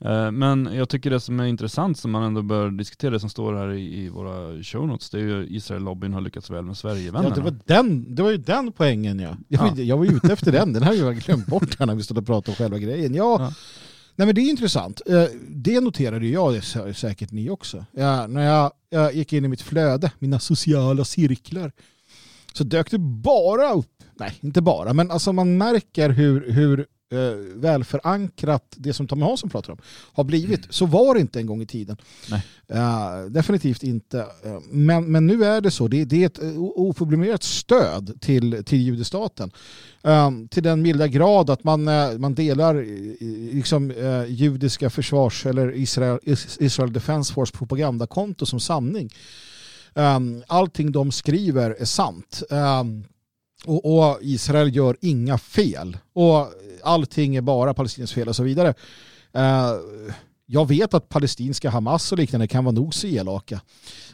Eh, men jag tycker det som är intressant som man ändå bör diskutera, det som står här i, våra show notes, det är ju Israel-lobbyn har lyckats väl med Ja, Sverigevännerna. det, var den, det var ju den poängen ja. Jag, Ja. jag var ute efter den, den här har jag glömt bort här när vi stod och pratade om själva grejen. Ja, Ja. Nej, men det är intressant. Eh, Det noterade jag, det är säkert ni också. Ja, när jag, jag gick in i mitt flöde, mina sociala cirklar, så dök det bara upp, nej inte bara, men alltså man märker hur, hur eh, välförankrat det som Tommy Hansson pratar om har blivit. Så var det inte en gång i tiden. Eh, definitivt inte. Eh, men, men nu är det så. Det, det är ett oförblommerat stöd till, till judestaten. Eh, till den milda grad att man, man delar liksom, judiska försvars eller Israel, Is- Israel Defense Force propagandakonto som sanning. Um, allting de skriver är sant. Um, och, och Israel gör inga fel. Och allting är bara Palestiniens fel och så vidare. Uh, jag vet att palestinska Hamas och liknande kan vara nog så elaka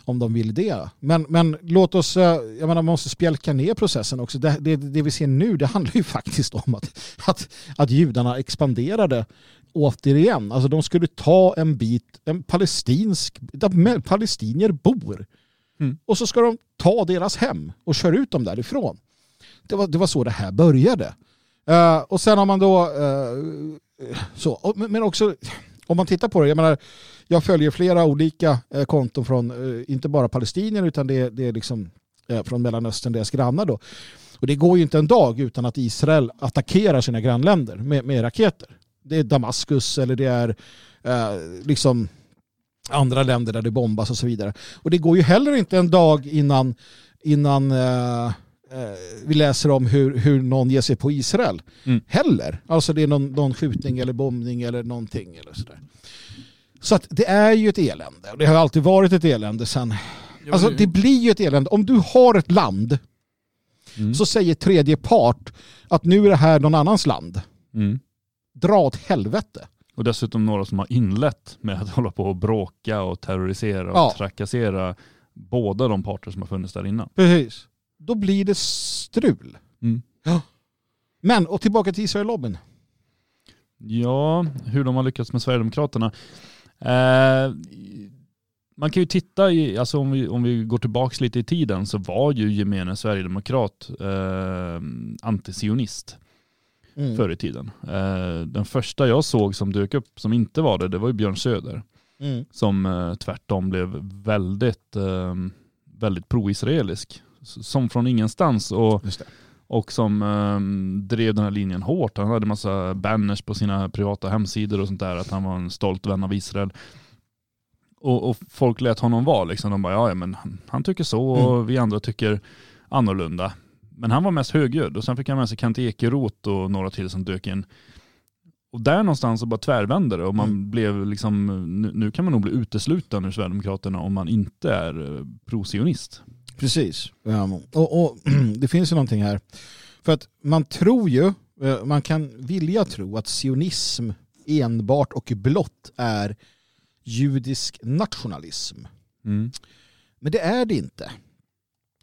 om de vill det. Men, men låt oss, eh, jag menar man måste spjälka ner processen också. Det, det, det vi ser nu det handlar ju faktiskt om att, att, att judarna expanderade återigen. Alltså de skulle ta en bit, en palestinsk, där palestinier bor. Mm. Och så ska de ta deras hem och köra ut dem därifrån. Det var, det var så det här började. Uh, och sen har man då uh, så, och, men också om man tittar på det, jag menar, jag följer flera olika eh, konton från, eh, inte bara palestinier utan det, det är liksom eh, från Mellanöstern, deras grannar då. Och det går ju inte en dag utan att Israel attackerar sina grannländer med, med raketer. Det är Damaskus eller det är eh, liksom andra länder där det bombas och så vidare. Och det går ju heller inte en dag innan, innan vi läser om hur, hur någon ger sig på Israel. Mm. Heller. Alltså det är någon, någon skjutning eller bombning eller någonting. Eller sådär. Så att det är ju ett elände. Det har alltid varit ett elände sen. Alltså det blir ju ett elände. Om du har ett land Mm. så säger tredje part att nu är det här någon annans land. Mm. Dra åt helvete. Och dessutom några som har inlett med att hålla på och bråka och terrorisera och Ja. trakassera båda de parter som har funnits där innan. Precis. Då blir det strul. Mm. Ja. Men, och tillbaka till Israel-lobbyn. Ja, hur de har lyckats med Sverigedemokraterna. Eh, man kan ju titta i, alltså om vi, om vi går tillbaka lite i tiden så var ju gemene sverigedemokrat eh, antisionist Mm. förr i tiden. Eh, den första jag såg som dök upp som inte var det, det var ju Björn Söder. Mm. Som eh, tvärtom blev väldigt, eh, väldigt pro-israelisk. Som från ingenstans och, och som eh, drev den här linjen hårt. Han hade massa banners på sina privata hemsidor och sånt där att han var en stolt vän av Israel. Och, och folk lät honom vara liksom. De bara, ja ja, men han, han tycker så och vi andra tycker annorlunda. Men han var mest högljudd och sen fick han med sig Kent Ekeroth och några till som dök in. Och där någonstans så bara tvärvände det och man Mm. blev liksom, nu, nu kan man nog bli utesluten ur Sverigedemokraterna om man inte är eh, pro-sionist. Precis. Um, och, och det finns ju någonting här. För att man tror ju, eh, man kan vilja tro att sionism enbart och blott är judisk nationalism. Mm. Men det är det inte.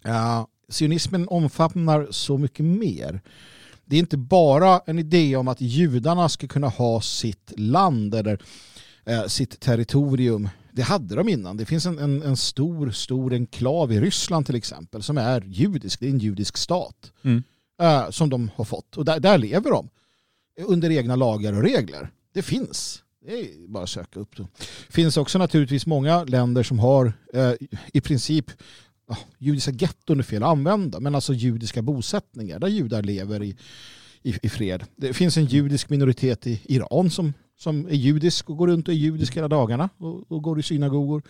Ja, sionismen omfamnar så mycket mer. Det är inte bara en idé om att judarna ska kunna ha sitt land eller eh, sitt territorium. Det hade de innan. Det finns en, en, en stor, stor enklav i Ryssland till exempel som är judisk. Det är en judisk stat Mm. eh, som de har fått. Och där, där lever de under egna lagar och regler. Det finns. Det är bara att söka upp det. finns också naturligtvis många länder som har eh, i princip ja, judiska getton är fel att använda, men alltså judiska bosättningar där judar lever i, i, i fred. Det finns en judisk minoritet i Iran som, som är judisk och går runt och är judisk hela dagarna och, och går i synagogor.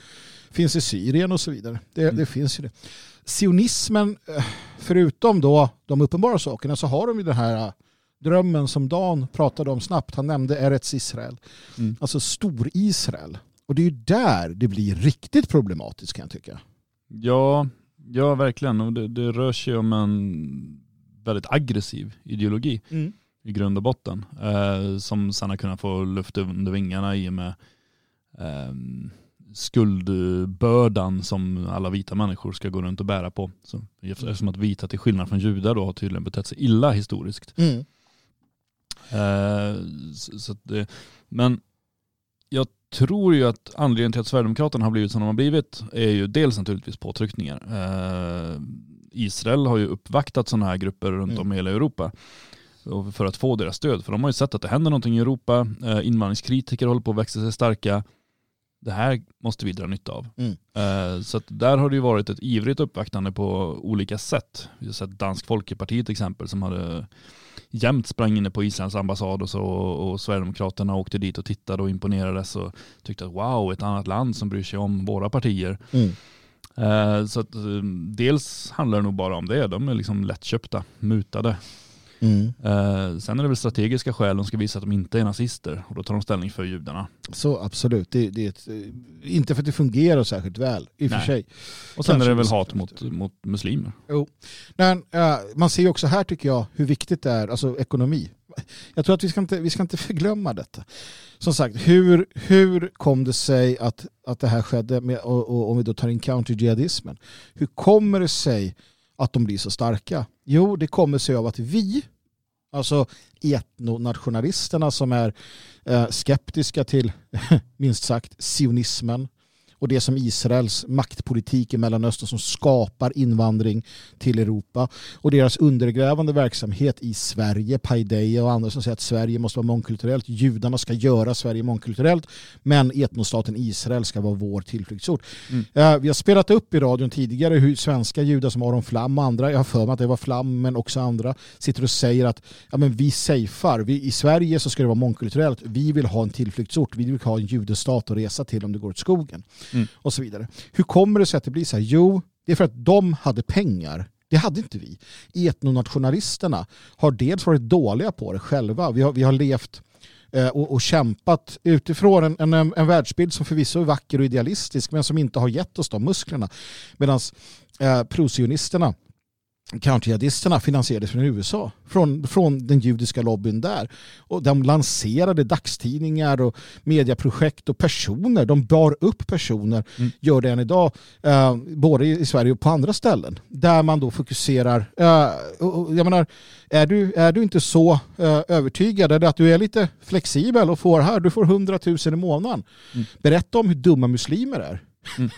Finns i Syrien och så vidare. Det, Mm. det finns ju det. Sionismen, eh, förutom då de uppenbara sakerna så har de ju den här eh, drömmen som Dan pratade om snabbt. Han nämnde Eretz Israel. Mm. Alltså Stor-Israel. Och det är ju där det blir riktigt problematiskt kan jag tycka. Ja, ja verkligen. Och det, det rör sig om en väldigt aggressiv ideologi i grund och botten. Eh, som sen har kunnat få luft under vingarna i och med eh, skuldbördan som alla vita människor ska gå runt och bära på. Så, eftersom att vita till skillnad från judar då har tydligen betett sig illa historiskt. Mm. Eh, så, så det, men jag tror ju att anledningen till att Sverigedemokraterna har blivit som de har blivit är ju dels naturligtvis påtryckningar. Eh, Israel har ju uppvaktat sådana här grupper runt Mm. om i hela Europa för att få deras stöd. För de har ju sett att det händer någonting i Europa. Eh, invandringskritiker håller på att växa sig starka. Det här måste vi dra nytta av. Mm. Eh, så där har det ju varit ett ivrigt uppvaktande på olika sätt. Vi har sett Dansk Folkeparti till exempel som hade jämt sprang inne på Islands ambassad och så och Sverigedemokraterna åkte dit och tittade och imponerades och tyckte att wow, ett annat land som bryr sig om våra partier. Mm. Eh, Så att, dels handlar det nog bara om det, de är liksom lättköpta, mutade. Mm. Eh, Sen är det väl strategiska skäl, de ska visa att de inte är nazister och då tar de ställning för judarna. Så absolut, det, det är ett, eh, inte för att det fungerar särskilt väl i och för sig. Och sen Kanske är det väl hat mot, mot muslimer. Men eh, man ser ju också här tycker jag hur viktigt det är, alltså ekonomi. Jag tror att vi ska inte, vi ska inte förglömma detta. Som sagt, hur, hur kom det sig att, att det här skedde, med, och, och, om vi då tar in counter-jihadismen. Hur kommer det sig att de blir så starka? Jo, det kommer sig av att vi, alltså etnonationalisterna som är eh, skeptiska till, minst sagt, sionismen och det som Israels maktpolitik i Mellanöstern som skapar invandring till Europa. Och deras undergrävande verksamhet i Sverige, Paideia och andra som säger att Sverige måste vara mångkulturellt, judarna ska göra Sverige mångkulturellt men etnostaten Israel ska vara vår tillflyktsort. Mm. Eh, vi har spelat upp i radion tidigare hur svenska judar som Aron Flam och andra, jag har för mig att det var Flam men också andra, sitter och säger att ja, men vi safear, vi, i Sverige så ska det vara mångkulturellt, vi vill ha en tillflyktsort, vi vill ha en judestat att resa till om det går åt skogen Mm. och så vidare. Hur kommer det sig att det blir så här? Jo, det är för att de hade pengar. Det hade inte vi. Etnonationalisterna har dels varit dåliga på det själva. Vi har, vi har levt eh, och, och kämpat utifrån en, en, en världsbild som förvisso är vacker och idealistisk men som inte har gett oss de musklerna. Medan eh, prosionisterna Counterjihadisterna finansierades från USA, från, från den judiska lobbyn där. Och de lanserade dagstidningar och mediaprojekt och personer. De bar upp personer, Mm. gör det än idag, eh, både i Sverige och på andra ställen. Där man då fokuserar. Eh, och jag menar, är du, är du inte så eh, övertygad, eller att du är lite flexibel och får här, du får 100 000 i månaden. Mm. Berätta om hur dumma muslimer är. Mm.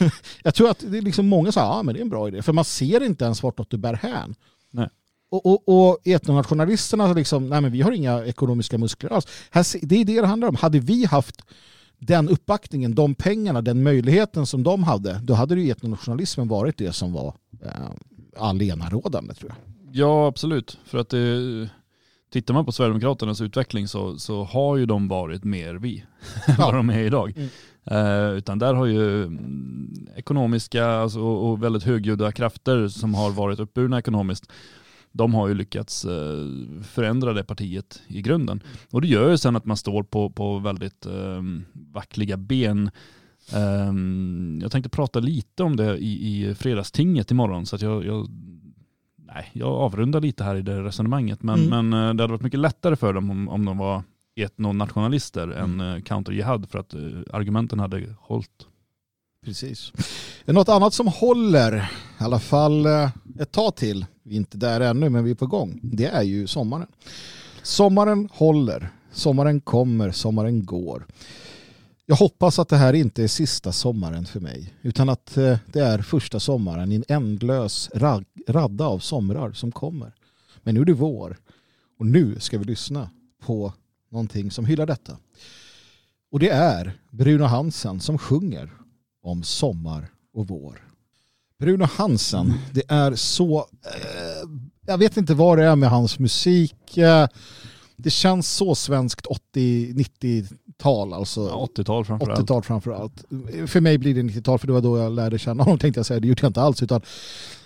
jag tror att det är liksom många säger ja men det är en bra idé. För man ser inte ens vart du bär hän. Nej. Och, och, och etnonationalisterna liksom, nej men vi har inga ekonomiska muskler alls. Här, det är det det handlar om. Hade vi haft den uppbackningen, de pengarna, den möjligheten som de hade, då hade ju etnonationalismen varit det som var eh, allenarådande tror jag. Ja, absolut. För att det, tittar man på Sverigedemokraternas utveckling så, så har ju de varit mer vi än vad de är idag. Mm. Eh, utan där har ju mm, ekonomiska alltså, och, väldigt högljudda krafter som har varit uppburna ekonomiskt, de har ju lyckats eh, förändra det partiet i grunden. Och det gör ju sen att man står på, på väldigt eh, vackliga ben. Eh, jag tänkte prata lite om det i, i fredagstinget imorgon så att jag, jag nej, jag avrundar lite här i det resonemanget. Men, Mm. men eh, det hade varit mycket lättare för dem om, om de var etnonationalister Mm. än eh, counter-jihad för att eh, argumenten hade hållit. Precis. Något annat som håller, i alla fall ett tag till, vi är inte där ännu men vi är på gång, det är ju sommaren. Sommaren håller, sommaren kommer, sommaren går. Jag hoppas att det här inte är sista sommaren för mig utan att eh, det är första sommaren i en ändlös ra- radda av somrar som kommer. Men nu är det vår och nu ska vi lyssna på någonting som hyllar detta. Och det är Bruno Hansen som sjunger om sommar och vår. Bruno Hansen, det är så... Eh, jag vet inte vad det är med hans musik. Eh, det känns så svenskt 80-90-tal alltså. Ja, 80-tal framförallt. 80-tal framför allt. För mig blir det 90-tal för det var då jag lärde känna honom tänkte jag säga. Det gjorde jag inte alls utan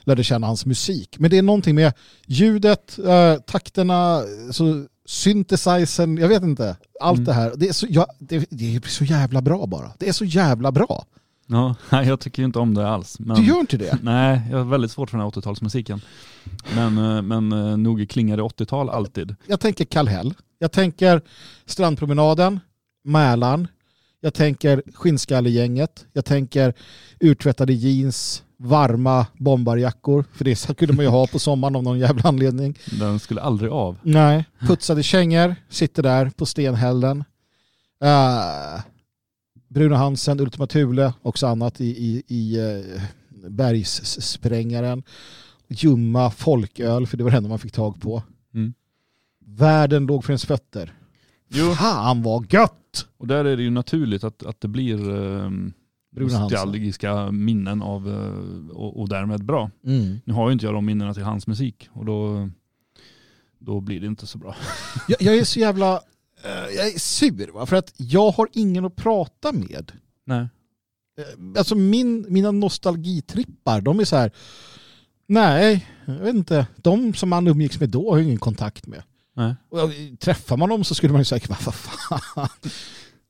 lärde känna hans musik. Men det är någonting med ljudet, äh, takterna, så synthesizern, jag vet inte. Allt Mm. det här. Det är, så, ja, det, det är så jävla bra bara. Det är så jävla bra. Ja, jag tycker ju inte om det alls. Men... Du gör inte det? Nej, jag har väldigt svårt för den här 80-talsmusiken. Men, eh, men eh, nog klingar det 80-tal alltid. Jag tänker Kallhäll. Jag tänker Strandpromenaden, Mälaren. Jag tänker Skinnskallegänget. Jag tänker urtvättade jeans, varma bombarjackor. För det kunde man ju ha på sommaren av någon jävla anledning. Den skulle aldrig av. Nej, putsade kängor, sitter där på stenhällen. Uh, Bruno Hansen, Ultima Thule, också annat i, i, i uh, bergssprängaren. Ljumma folköl, för det var det enda man fick tag på. Mm. Världen låg för ens fötter. Jo. Fan vad gött! Och där är det ju naturligt att, att det blir eh, nostalgiska minnen av, eh, och, och därmed bra. Mm. Nu har ju inte jag de minnena till hans musik och då, då blir det inte så bra. Jag, jag är så jävla... eh, jag är sur, va? för att jag har ingen att prata med. Nej. Eh, Alltså min, mina nostalgitrippar, de är så här... Nej, jag vet inte. De som man umgicks med då har jag ingen kontakt med. Nej. Och träffar man dem så skulle man ju säga, vad fan.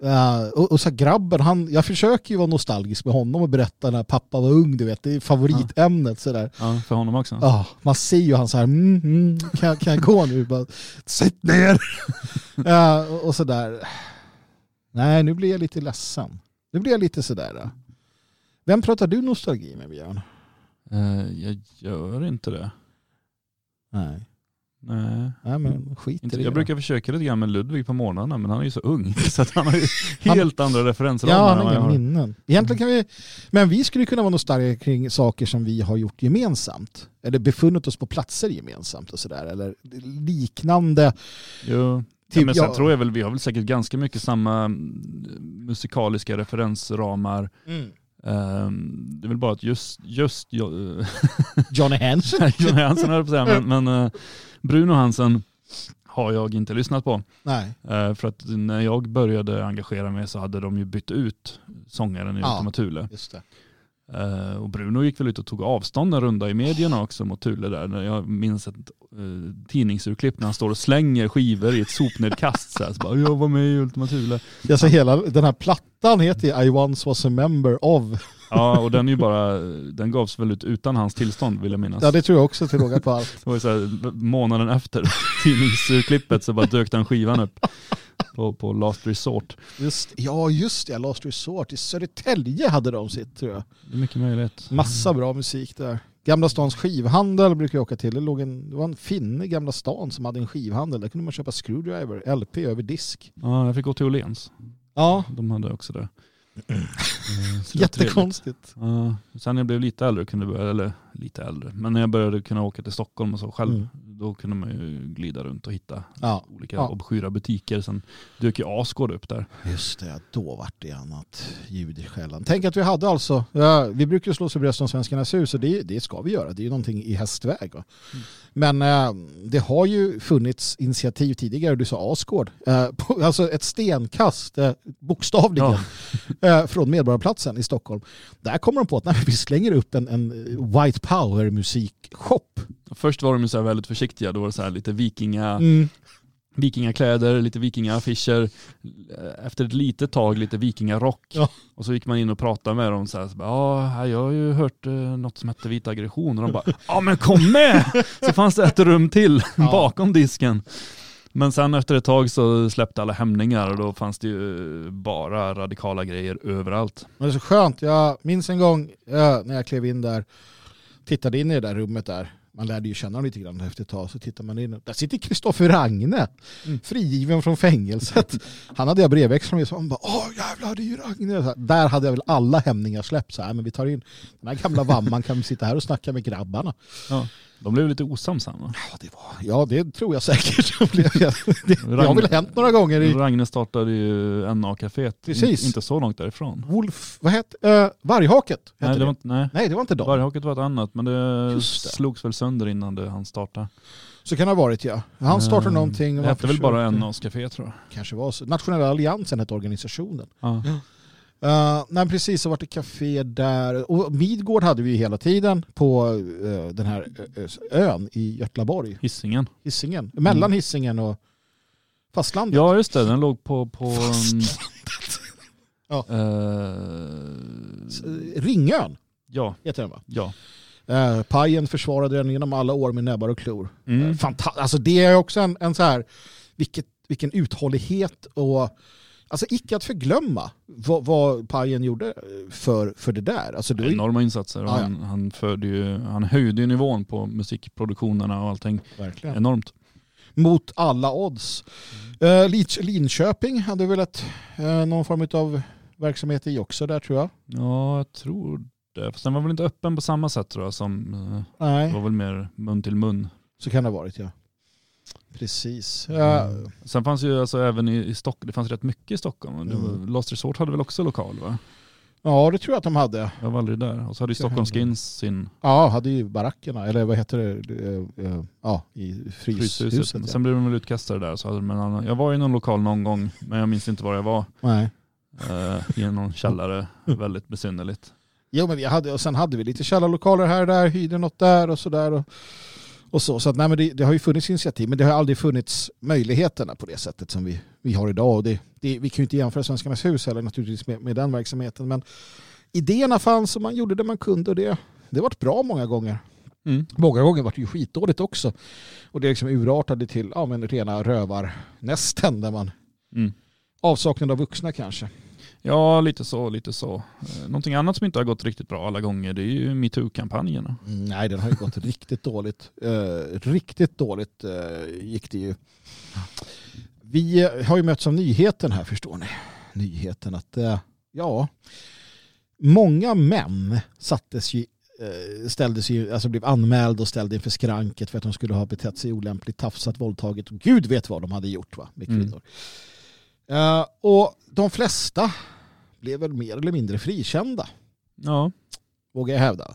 Ja, och, och så här, grabben, han, jag försöker ju vara nostalgisk med honom och berätta när pappa var ung, du vet, det är favoritämnet sådär. Ja, för honom också. Ja, man ser ju han så här, mm, mm, kan, jag- kan jag gå nu? Bara, Sitt ner! ja, och, och sådär. Nej, nu blir jag lite ledsen. Nu blir jag lite sådär. Vem pratar du nostalgi med, Björn? Eh, jag gör inte det. Nej, Nej. Nej men skit i Inte, det. jag brukar försöka lite grann med Ludvig på morgnarna men han är ju så ung så att han har ju helt andra referenser Ja, han har inga minnen. Egentligen kan vi, men vi skulle kunna vara nostalgiska kring saker som vi har gjort gemensamt. Eller befunnit oss på platser gemensamt och sådär. Eller liknande. Jo. Typ, ja, men sen jag- tror jag väl vi har väl säkert ganska mycket samma mm, musikaliska referensramar. Ehm, det är väl bara att just, just Johnny Hansen. John Hansen höll på att säga, men, men eh, Bruno Hansen har jag inte lyssnat på. Nej. Eh, för att när jag började engagera mig så hade de ju bytt ut sångaren i Ja. Ultima Thule. Just det. Eh, och Bruno gick väl ut och tog avstånd en runda i medierna också mot Thule där. Jag minns ett uh, tidningsurklipp när han står och slänger skivor i ett sopnedkast. Så, här, så bara, jag var med i Ultima Thule. Jag säger hela den här plattan heter I once was a member of. Ja, och den är ju bara, den gavs väl ut utan hans tillstånd vill jag minnas. Ja det tror jag också till råga på allt. Det var så här, månaden efter tidningsurklippet så bara dök den skivan upp på, på Last Resort. Just, ja just det, Last Resort. I Södertälje hade de sitt tror jag. Det är mycket möjligt. Massa bra musik där. Gamla stans skivhandel brukar jag åka till. Det, låg en, det var en finne i Gamla stan som hade en skivhandel. Där kunde man köpa Screwdriver, LP över disk. Ja, jag fick gå till Åhléns. Ja, De hade också det. Jättekonstigt. Ja, sen när jag blev lite äldre, kunde börja, eller lite äldre, men när jag började kunna åka till Stockholm och så själv, Mm. Då kunde man ju glida runt och hitta Ja, olika Ja. obskyra butiker. Sen dök ju Asgård upp där. just det. Då vart det annat ljud i skällan. Tänk att vi hade alltså, ja, vi brukar ju slå oss för bröstet om Svenskarnas hus och det, det ska vi göra. Det är ju någonting i hästväg. Va? Men eh, det har ju funnits initiativ tidigare, du sa Asgård, eh, på, alltså ett stenkast, eh, bokstavligen, eh, från Medborgarplatsen i Stockholm. Där kommer de på att nej, vi slänger upp en, en white power musikshop. Först var de ju så väldigt försiktiga, då var det så lite vikinga, Mm. vikingakläder, lite vikingaaffischer. Efter ett litet tag lite vikingarock. Ja. Och så gick man in och pratade med dem så här, ja, jag har ju hört eh, något som hette vit aggression. Och de bara, ja men kom med! Så fanns det ett rum till Ja. bakom disken. Men sen efter ett tag så släppte alla hämningar och då fanns det ju bara radikala grejer överallt. Men det är så skönt. Jag minns en gång när jag klev in där, tittade in i det där rummet där. Man lärde ju känna honom lite grann efter ett tag. Så tittar man in. Där sitter Kristoffer Ragne, Mm. frigiven från fängelset. Han hade jag brevväxling med. Så han bara, åh jävlar det är ju Ragne. Här, Där hade jag väl alla hämningar släppt. Så här, men vi tar in den här gamla vamman kan vi sitta här och snacka med grabbarna. De blev lite osams sen va? Ja det, var, ja, det tror jag säkert. det, det har väl hänt några gånger i Ragne startade ju NA-caféet, Precis. In, inte så långt därifrån. Wolf, vad hette äh, Varghaket? Hette Nej, det var, inte- nej. Nej, det var inte dem. Varghaket var ett annat, men det det. slogs väl sönder innan det han startade. Så kan det ha varit ja. Han startade Eh, någonting. Det hette väl bara NAs Café tror jag. Kanske var så. Nationella alliansen hette organisationen. Ja. Uh, nej, precis, så var det café där. Och Midgård hade vi ju hela tiden på eh, den här eh, ön i Götlaborg, Hisingen. Hisingen. Mellan Mm. Hisingen och fastlandet. Ja just det, den låg på... på mm, Ja. eh, Ringön ja, heter den va? ja. Uh, pajen försvarade den genom alla år med näbbar och klor. Mm. Fanta- alltså det är också en, en så här, vilket, vilken uthållighet och alltså icke att förglömma vad, vad Pajen gjorde för, för det där. Alltså det Enorma insatser. Och Ja, ja. han, han, förde ju, han höjde ju nivån på musikproduktionerna och allting verkligen. enormt. Mot alla odds. Uh, Linköping hade väl ett, eh, någon form av verksamhet i också där tror jag. Ja, jag tror det. Fast den var väl inte öppen på samma sätt tror jag som... eh, Det Nej, var väl mer mun till mun. så kan det ha varit ja. Precis. Uh, Sen fanns ju alltså även i, i Stockholm, det fanns rätt mycket i Stockholm. Mm. Lost Resort hade väl också lokal va? Ja, det tror jag att de hade. Jag var aldrig där. Och så hade ju Stockholm. Skins sin Ja, hade ju barackerna, eller vad heter det? Eh, eh, Ja, i fryshuset. fryshuset. ja. Sen blev de väl utkastade där. Så hade de en annan. Jag var i någon lokal någon gång, men jag minns inte var jag var. Nej. I någon källare, väldigt besynnerligt. Jo, men vi hade, och sen hade vi lite källarlokaler här och där, hyrde något där och sådär. Och, och så så att, nej, men det, det har ju funnits initiativ, men det har aldrig funnits möjligheterna på det sättet som vi, vi har idag. Och det, det, vi kan ju inte jämföra Svenskarnas hus heller naturligtvis med, med den verksamheten. Men idéerna fanns och man gjorde det man kunde och det, det varit bra många gånger. Mm. Många gånger var det ju skitdåligt också. Och det liksom urartade till ja, men rena rövarnästen där man Mm. avsaknad av vuxna kanske. Ja, lite så, lite så. Eh, Någonting annat som inte har gått riktigt bra alla gånger det är ju metoo-kampanjerna. Mm, nej, den har ju gått riktigt dåligt. Eh, riktigt dåligt eh, gick det ju. Vi eh, har ju mötts av nyheten här förstår ni. Nyheten att, eh, ja, många män sattes ju, eh, ställdes ju, alltså blev anmälda och ställda inför skranket för att de skulle ha betett sig olämpligt, tafsat, våldtagit och gud vet vad de hade gjort va, med Mm. Eh, och de flesta blev väl mer eller mindre frikända Ja, vågar jag hävda.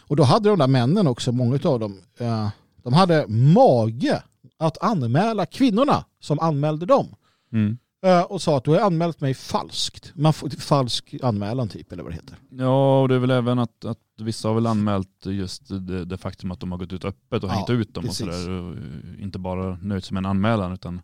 Och då hade de där männen också, många av dem, eh, de hade mage att anmäla kvinnorna som anmälde dem. mm. Eh, och sa att du har anmält mig falskt. Man får falsk anmälan typ, eller vad det heter. ja och det är väl även att, att vissa har väl anmält just det, det faktum att de har gått ut öppet och Ja, hängt ut dem precis. och sådär. Inte bara nöjt sig med en anmälan utan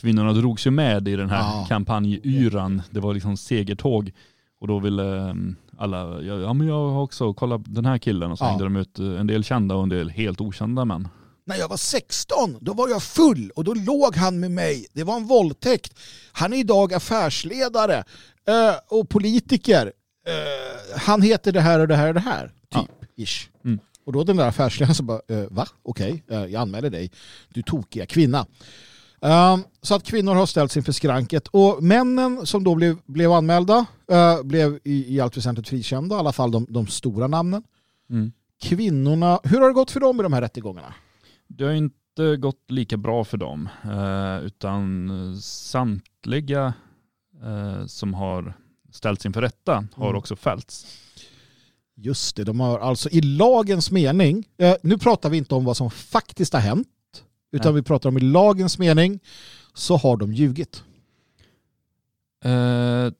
kvinnorna drogs ju med i den här Ja. kampanjyran. Det var liksom segertåg. Och då ville um, alla, ja, men jag har också, kolla den här killen och så Ja. hängde de ut eh, en del kända och en del helt okända män. När jag var 16, då var jag full och då låg han med mig. Det var en våldtäkt. Han är idag affärsledare eh, och politiker. Eh, han heter det här och det här och det här. Typ, ish. Mm. Och då den där affärsledaren så bara, eh, va? Okej, eh, jag anmäler dig. Du tokiga kvinna. Um, så att kvinnor har ställts inför skranket. Och männen som då blev, blev anmälda eh, blev i, i allt väsentligt frikända, i alla fall de, de stora namnen. Mm. Kvinnorna, hur har det gått för dem i de här rättegångarna? Det har inte gått lika bra för dem, eh, utan samtliga eh, som har ställts inför rätta har Mm. också fällts. Just det, de har alltså i lagens mening, nu pratar vi inte om vad som faktiskt har hänt, utan Nej. vi pratar om i lagens mening så har de ljugit. Eh,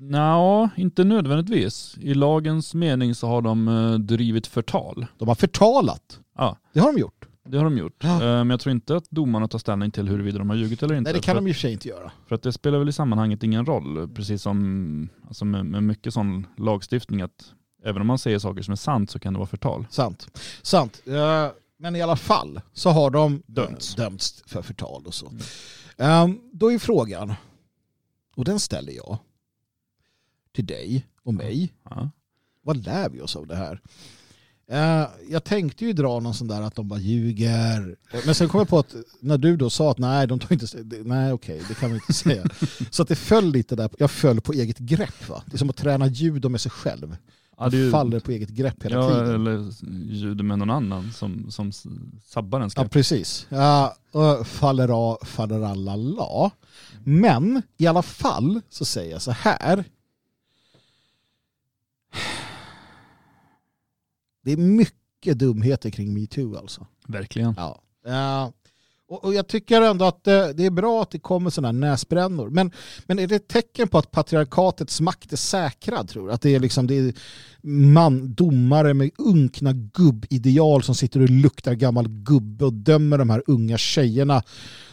Nja, inte nödvändigtvis. I lagens mening så har de eh, drivit förtal. De har förtalat. Ja. Det har de gjort. Det har de gjort. Ja. Eh, men jag tror inte att domarna tar ställning till huruvida de har ljugit eller inte. Nej, det kan för, de för sig inte göra. för att det spelar väl i sammanhanget ingen roll. Precis som alltså med, med mycket sån lagstiftning att även om man säger saker som är sant så kan det vara förtal. Sant. Sant. Eh, Men i alla fall så har de Dömts. dömts för förtal och så. Mm. Ehm, Då är frågan, och den ställer jag till dig och mig. Ja. Vad lär vi oss av det här? Eh, jag tänkte ju dra någon sån där att de bara ljuger. Men sen kom jag på att när du då sa att nej, de tar inte, nej okej, det kan vi inte säga. Så att det föll lite där, jag föll på eget grepp va. Det är som att träna judo med sig själv. Ja, ju- faller på eget grepp hela ja, tiden. eller ljud med någon annan som, som sabbar ens Ja, grepp. precis. Ja, och faller av, faller alla la. Men i alla fall så säger jag så här. Det är mycket dumheter kring metoo alltså. Verkligen. Ja. Och, och jag tycker ändå att det, det är bra att det kommer sådana här näsbrännor. Men, men är det ett tecken på att patriarkatets makt är säkrad tror du? Att det är liksom det är man, domare med unkna gubbideal som sitter och luktar gammal gubbe och dömer de här unga tjejerna,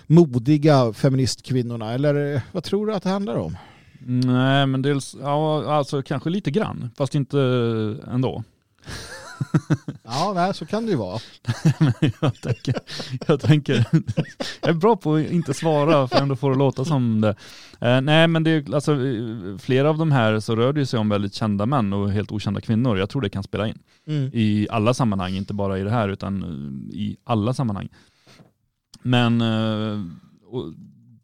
modiga feministkvinnorna? Eller vad tror du att det handlar om? Nej, men dels, ja, alltså kanske lite grann, fast inte eh, ändå. ja, nej, så kan det ju vara. jag, tänker, jag tänker, jag är bra på att inte svara för ändå får det låta som det. Eh, nej, men det är, alltså, flera av de här så rör det sig om väldigt kända män och helt okända kvinnor. Jag tror det kan spela in mm. i alla sammanhang, inte bara i det här utan i alla sammanhang. Men eh,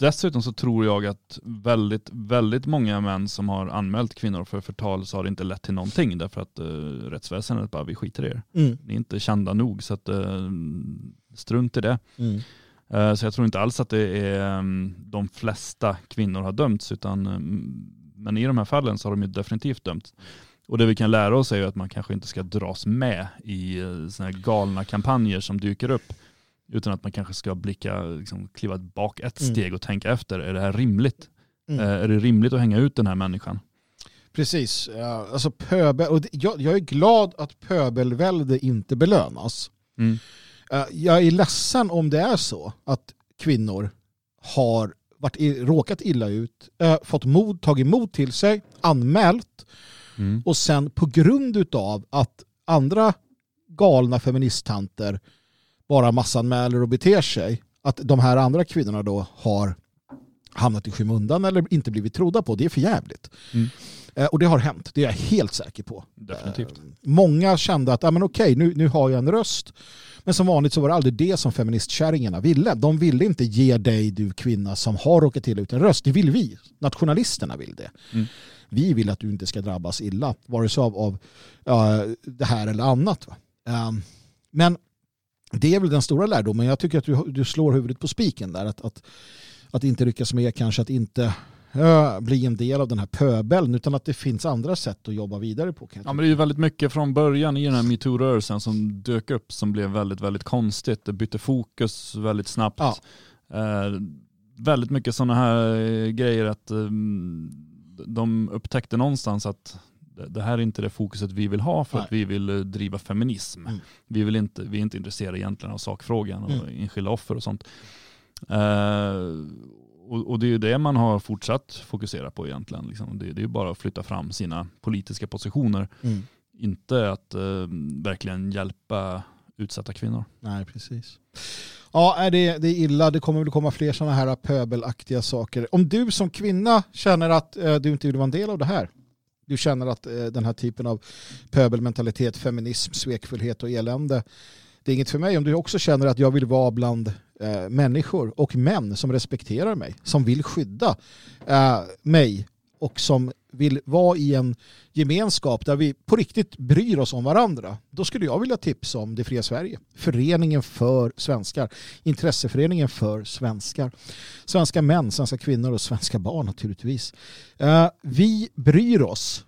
Dessutom så tror jag att väldigt, väldigt många män som har anmält kvinnor för förtal så har det inte lett till någonting därför att uh, rättsväsendet bara, vi skiter i er. Mm. Ni är inte kända nog så att uh, strunt i det. Mm. Uh, så jag tror inte alls att det är um, de flesta kvinnor har dömts utan um, men i de här fallen så har de ju definitivt dömts. Och det vi kan lära oss är ju att man kanske inte ska dras med i uh, sådana här galna kampanjer som dyker upp utan att man kanske ska blicka, liksom, kliva bak ett mm. steg och tänka efter. Är det här rimligt? Mm. Eh, är det rimligt att hänga ut den här människan? Precis. Alltså pöbel, och jag, jag är glad att pöbelvälde inte belönas. Mm. Eh, jag är ledsen om det är så att kvinnor har varit, råkat illa ut, äh, fått mod, tagit mod till sig, anmält mm. och sen på grund av att andra galna feministtanter bara massanmäler och beter sig, att de här andra kvinnorna då har hamnat i skymundan eller inte blivit trodda på. Det är för jävligt. Mm. Eh, och det har hänt, det är jag helt säker på. Definitivt. Eh, många kände att ah, men okej, nu, nu har jag en röst. Men som vanligt så var det aldrig det som feministkärringarna ville. De ville inte ge dig, du kvinna som har råkat illa ut en röst. Det vill vi. Nationalisterna vill det. Mm. Vi vill att du inte ska drabbas illa, vare sig av, av uh, det här eller annat. Um, men det är väl den stora lärdomen. Jag tycker att du, du slår huvudet på spiken där. Att, att, att inte lyckas med kanske att inte äh, bli en del av den här pöbeln utan att det finns andra sätt att jobba vidare på. Ja, men det är ju väldigt mycket från början i den här metoo-rörelsen som dök upp som blev väldigt, väldigt konstigt. Det bytte fokus väldigt snabbt. Ja. Eh, väldigt mycket sådana här grejer att eh, de upptäckte någonstans att det här är inte det fokuset vi vill ha för Nej. att vi vill eh, driva feminism. Mm. Vi, vill inte, vi är inte intresserade egentligen av sakfrågan och mm. enskilda offer och sånt. Uh, och, och, det är ju det man har fortsatt fokusera på egentligen. Liksom. Det, det är ju bara att flytta fram sina politiska positioner. Mm. Inte att uh, verkligen hjälpa utsatta kvinnor. Nej, precis. Ja, det, det är illa. Det kommer väl komma fler sådana här pöbelaktiga saker. Om du som kvinna känner att uh, du inte vill vara en del av det här, du känner att eh, den här typen av pöbelmentalitet, feminism, svekfullhet och elände det är inget för mig. Om du också känner att jag vill vara bland eh, människor och män som respekterar mig, som vill skydda eh, mig och som vill vara i en gemenskap där vi på riktigt bryr oss om varandra, då skulle jag vilja tipsa om Det fria Sverige. Föreningen för svenskar. Intresseföreningen för svenskar. Svenska män, svenska kvinnor och svenska barn naturligtvis. Eh, vi bryr oss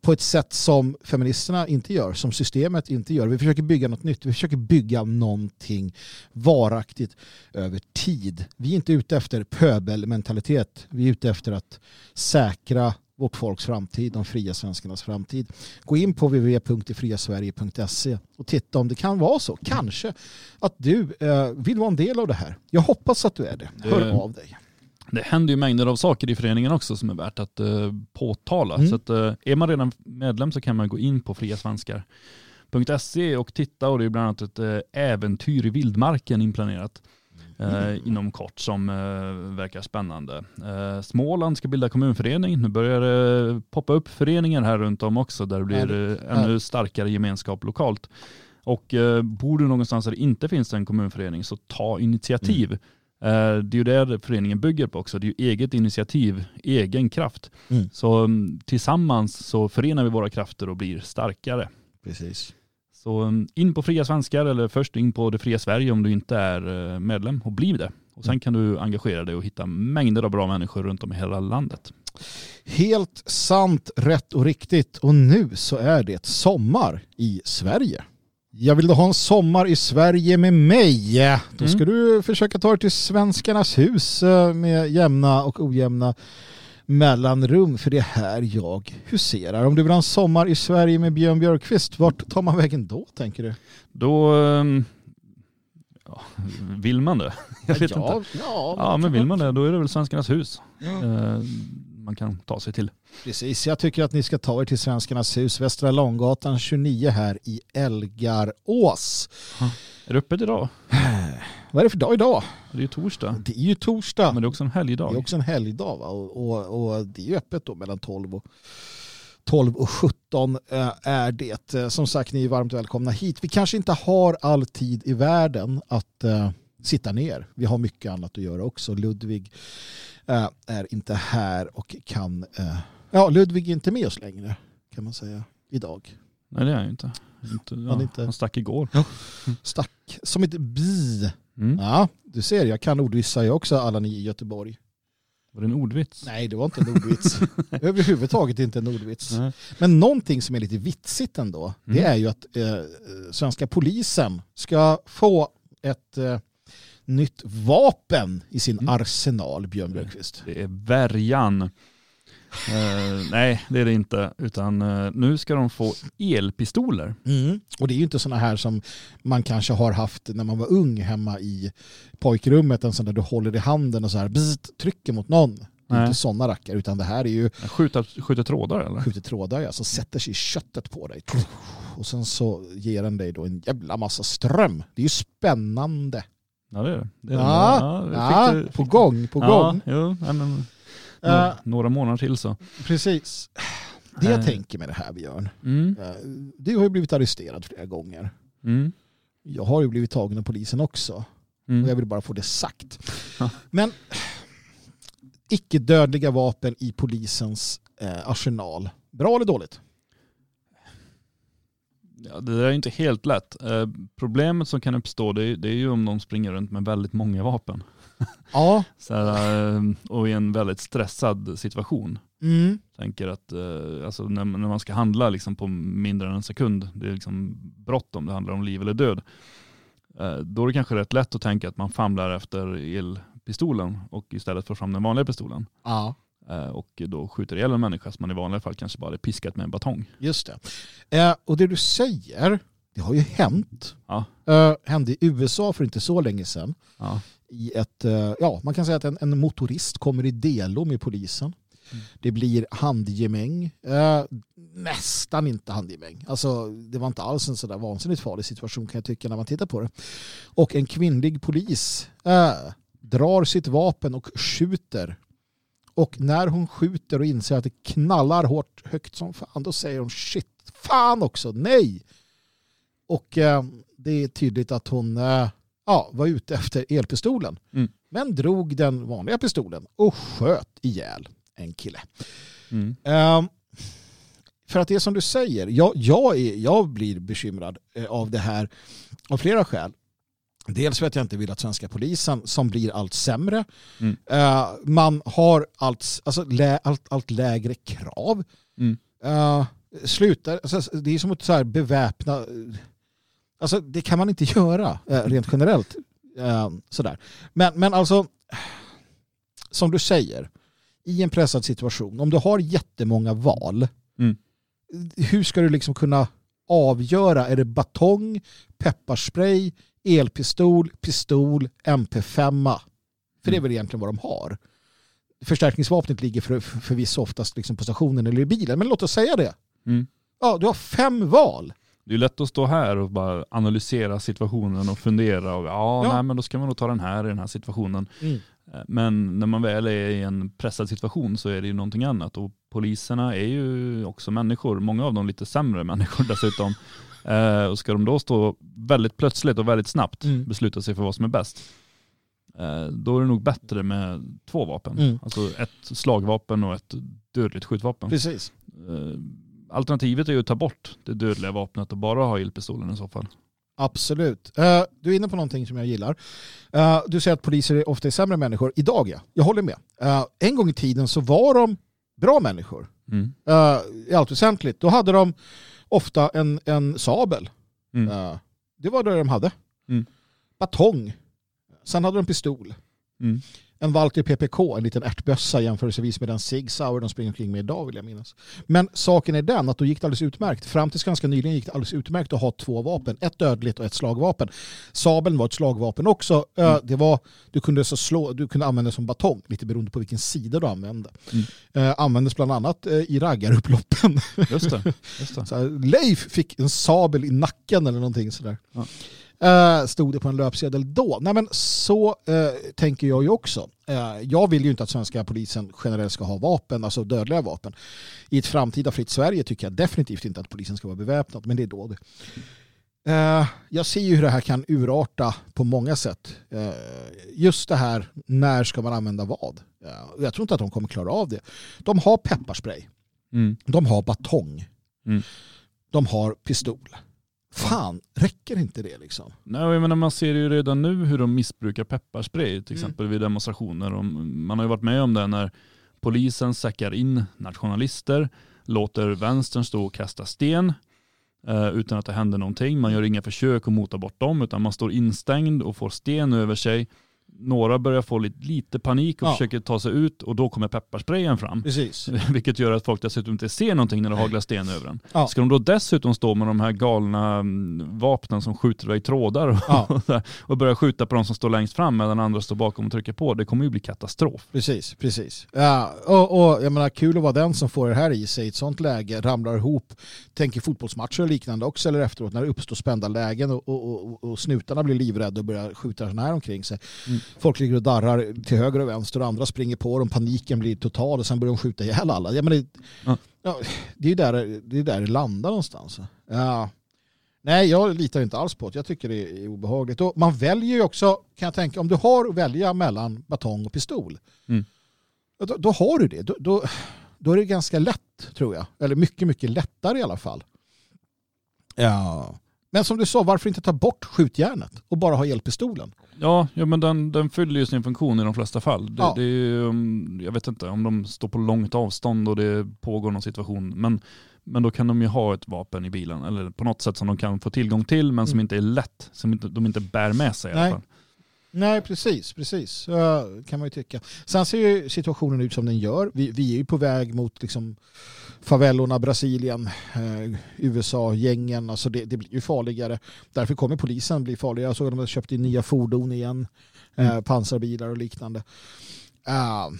på ett sätt som feministerna inte gör, som systemet inte gör. Vi försöker bygga något nytt. Vi försöker bygga någonting varaktigt över tid. Vi är inte ute efter pöbelmentalitet. Vi är ute efter att säkra vårt folks framtid, de fria svenskarnas framtid. Gå in på www.detfriasverige.se och titta om det kan vara så, kanske, att du eh, vill vara en del av det här. Jag hoppas att du är det. Hör av dig. Det händer ju mängder av saker i föreningen också som är värt att eh, påtala. Mm. Så att, eh, är man redan medlem så kan man gå in på friasvenskar.se och titta och det är bland annat ett eh, äventyr i vildmarken inplanerat eh, inom kort som verkar spännande. Småland ska bilda kommunförening. Nu börjar det poppa upp föreningar här runt om också där det blir ännu starkare gemenskap lokalt. Och eh, bor du någonstans där det inte finns en kommunförening så ta initiativ. Mm. Eh, det är ju det föreningen bygger på också. Det är ju eget initiativ, egen kraft. Mm. Så mm, tillsammans så förenar vi våra krafter och blir starkare. Precis. Så um, in på Fria Svenskar eller först in på Det Fria Sverige om du inte är eh, medlem och bli det. Och sen mm. kan du engagera dig och hitta mängder av bra människor runt om i hela landet. Helt sant, rätt och riktigt. Och nu så är det sommar i Sverige. Jag vill då ha en sommar i Sverige med mig. Då Mm. ska du försöka ta dig till Svenskarnas hus eh, med jämna och ojämna mellanrum. För det är här jag huserar. Om du vill ha en sommar i Sverige med Björn Björkqvist, vart tar man vägen då tänker du? Då, ehm, ja, vill man det? Jag vet ja, inte. Ja, Ja, men vill man det, då är det väl Svenskarnas hus Ja. Man kan ta sig till. Precis, jag tycker att ni ska ta er till Svenskarnas hus, Västra Långgatan 29 här i Elgarås. Är det öppet idag? Vad är det för dag idag? Det är ju torsdag. Det är ju torsdag. Men det är också en helgdag. Det är också en helgdag va? Och, och, och det är ju öppet då mellan 12 och 12 och 17 eh, är det. Eh, Som sagt, ni är varmt välkomna hit. Vi kanske inte har all tid i världen att eh, sitta ner. Vi har mycket annat att göra också. Ludvig är inte här och kan... Ja, Ludvig är inte med oss längre kan man säga idag. Nej det är han ju inte. inte, ja, Han är inte- Han stack igår. Stack som ett bi. Mm. Ja, du ser, jag kan ordvissa jag också alla ni i Göteborg. Var det en ordvits? Nej, det var inte en ordvits. Överhuvudtaget inte en ordvits. Nej. Men någonting som är lite vitsigt ändå, det Mm. är ju att eh, svenska polisen ska få ett eh, nytt vapen i sin Mm. arsenal, Björn Björkqvist. Det är värjan. Eh, nej det är det inte. Utan eh, nu ska de få elpistoler. Mm. Och det är ju inte sådana här som man kanske har haft när man var ung hemma i pojkrummet, en sån där du håller i handen och så här bzzt, trycker mot någon. Nej. inte sådana rackare, utan det här är ju Skjuta, skjuter trådar eller? skjuter trådar ja, som sätter sig i köttet på dig. Och sen så ger den dig då en jävla massa ström. Det är ju spännande. Ja det är det. det är Ja, det. ja, du- på gång, på ja, gång. Jo, men, Eh, några, några månader till så. precis. Det jag Eh. tänker med det här Björn, Mm. eh, du har ju blivit arresterad flera gånger. Mm. Jag har ju blivit tagen av polisen också. Och jag Mm. vill bara få det sagt. Ja. Men icke-dödliga vapen i polisens eh, arsenal. Bra eller dåligt? Ja, det där är inte helt lätt. Eh, problemet som kan uppstå det är, det är ju om de springer runt med väldigt många vapen. Ja. Här, eh, och i en väldigt stressad situation. Mm. Tänker att eh, alltså när, när man ska handla liksom på mindre än en sekund, det är liksom bråttom, det handlar om liv eller död. Eh, då är det kanske rätt lätt att tänka att man famlar efter elpistolen och istället får fram den vanliga pistolen. Ja, och då skjuter ihjäl en människa som man i vanliga fall kanske bara hade piskat med en batong. just det. Eh, och det du säger, det har ju hänt. Ja. Eh, hände i USA för inte så länge sedan. Ja. I ett, eh, ja, man kan säga att en, en motorist kommer i delo med polisen. Mm. Det blir handgemäng. Eh, nästan inte handgemäng. Alltså, det var inte alls en sådär vansinnigt farlig situation kan jag tycka när man tittar på det. Och en kvinnlig polis eh, drar sitt vapen och skjuter. Och när hon skjuter och inser att det knallar hårt högt som fan, då säger hon shit, fan också, nej. Och eh, det är tydligt att hon eh, ja, var ute efter elpistolen. Mm. Men drog den vanliga pistolen och sköt ihjäl en kille. Mm. Ehm, för att det är som du säger, jag, jag, är, jag blir bekymrad eh, av det här av flera skäl. Dels för att jag inte vill att svenska polisen, som blir allt sämre, Mm. eh, man har allt, alltså, lä, allt, allt lägre krav. Mm. Eh, slutar, alltså, det är som att så här beväpna, alltså det kan man inte göra eh, rent generellt. Eh, sådär. Men, men alltså, som du säger, i en pressad situation, om du har jättemånga val, Mm. hur ska du liksom kunna avgöra, är det batong, pepparspray, elpistol, pistol, MP5? För det är väl egentligen vad de har. Förstärkningsvapnet ligger för, för, förvisso oftast liksom på stationen eller i bilen, men låt oss säga det. Mm. Ja, du har fem val. Det är lätt att stå här och bara analysera situationen och fundera. Och, ja, Ja. Nej, men då ska man nog ta den här i den här situationen. Mm. Eh, Men när man väl är i en pressad situation så är det ju någonting annat. Och poliserna är ju också människor, många av dem lite sämre människor dessutom. Eh, och ska de då stå väldigt plötsligt och väldigt snabbt Mm. besluta sig för vad som är bäst. Eh, då är det nog bättre med två vapen. Mm. Alltså ett slagvapen och ett dödligt skjutvapen. Precis. Eh, alternativet är ju att ta bort det dödliga vapnet och bara ha elpistolen i så fall. Absolut. Eh, du är inne på någonting som jag gillar. Eh, du säger att poliser ofta är sämre människor. Idag ja, jag håller med. Eh, en gång i tiden så var de bra människor. Mm. I allt väsentligt. Då hade de ofta en, en sabel. Mm. Det var det de hade. Mm. Batong. Sen hade de pistol. Mm. En Walter PPK, en liten ärtbössa jämförelsevis med den Sig Sauer de springer omkring med idag vill jag minnas. Men saken är den att då gick det alldeles utmärkt. Fram tills ganska nyligen gick det alldeles utmärkt att ha två vapen. Ett dödligt och ett slagvapen. Sabeln var ett slagvapen också. Mm. Det var, du, kunde så slå, du kunde använda det som batong, lite beroende på vilken sida du använde. Mm. Eh, användes bland annat i raggarupploppen. Just det. Just det. Så här, Leif fick en sabel i nacken eller någonting sådär. Ja. Eh, stod det på en löpsedel då? Nej men så eh, tänker jag ju också. Eh, jag vill ju inte att svenska polisen generellt ska ha vapen, alltså dödliga vapen. I ett framtida fritt Sverige tycker jag definitivt inte att polisen ska vara beväpnad, men det är då det. Eh, jag ser ju hur det här kan urarta på många sätt. Eh, just det här, när ska man använda vad? Jag tror inte att de kommer klara av det. De har pepparspray. Mm. De har batong. Mm. De har pistol. Fan, räcker inte det liksom? Nej, jag menar, man ser ju redan nu hur de missbrukar pepparspray till Mm. exempel vid demonstrationer. Och man har ju varit med om det när polisen säckar in nationalister, låter vänstern stå och kasta sten eh, utan att det händer någonting. Man gör inga försök att mota bort dem utan man står instängd och får sten över sig. Några börjar få lite, lite panik och Ja. försöker ta sig ut och då kommer pepparsprayen fram. Precis. Vilket gör att folk dessutom inte ser någonting när det haglar sten över en. Ja. Ska de då dessutom stå med de här galna mm, vapnen som skjuter iväg trådar och, Ja. och börja skjuta på de som står längst fram medan andra står bakom och trycker på. Det kommer ju bli katastrof. Precis, precis. Ja, och, och jag menar kul att vara den som får det här i sig i ett sånt läge, ramlar ihop, tänker fotbollsmatcher och liknande också eller efteråt när det uppstår spända lägen och, och, och, och snutarna blir livrädda och börjar skjuta sådana här omkring sig. Mm. Folk ligger och darrar till höger och vänster och andra springer på dem, paniken blir total och sen börjar de skjuta ihjäl alla. Jag menar, det, Ja. ja, det är ju där, det är där det landar någonstans. Ja. Nej, jag litar inte alls på det. Jag tycker det är obehagligt. Och man väljer ju också, kan jag tänka, om du har att välja mellan batong och pistol, Mm. då, då har du det. Då, då, då är det ganska lätt, tror jag. Eller mycket, mycket lättare i alla fall. Ja. Men som du sa, varför inte ta bort skjutjärnet och bara ha elpistolen? Ja, ja men den, den fyller ju sin funktion i de flesta fall. Det, Ja. det är ju, um, jag vet inte om de står på långt avstånd och det pågår någon situation. Men, men då kan de ju ha ett vapen i bilen eller på något sätt som de kan få tillgång till men som Mm. inte är lätt, som de inte bär med sig i Nej. alla fall. Nej, precis. precis. Kan man ju tycka. Sen ser ju situationen ut som den gör. Vi, vi är ju på väg mot liksom favellorna, Brasilien, eh, USA, gängen. Alltså det, det blir ju farligare. Därför kommer polisen bli farligare. Jag såg att de har köpt in nya fordon igen. Eh, pansarbilar och liknande. Ah,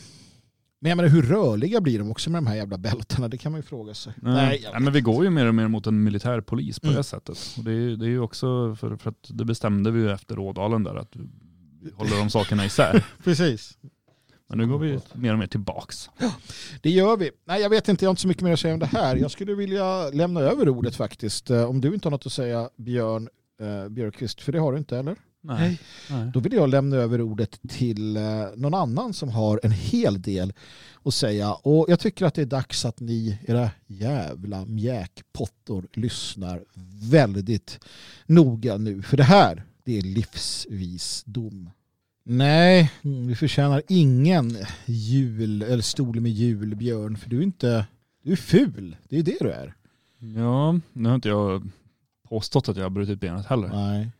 men jag menar, hur rörliga blir de också med de här jävla bältena? Det kan man ju fråga sig. Nej, jag- Nej, men vi går ju mer och mer mot en militär polis på Mm. det sättet. Och det, är, det är ju också för, för att det bestämde vi ju efter Ådalen där att håller de sakerna isär. Precis. Men nu går vi mer och mer tillbaks. Det gör vi. Nej, jag vet inte, jag har inte så mycket mer att säga om det här. Jag skulle vilja lämna över ordet faktiskt. Eh, Om du inte har något att säga, Björn eh, Björkqvist, för det har du inte, eller? Nej. Nej. Då vill jag lämna över ordet till eh, någon annan som har en hel del att säga. Och jag tycker att det är dags att ni, era jävla mjäkpottor, lyssnar väldigt noga nu. För det här, det är livsvisdom. Nej, vi förtjänar ingen jul eller stol med jul, Björn, för du är inte, du är ful. Det är det du är. Ja, nu har inte jag påstått att jag har brutit benet heller. Nej.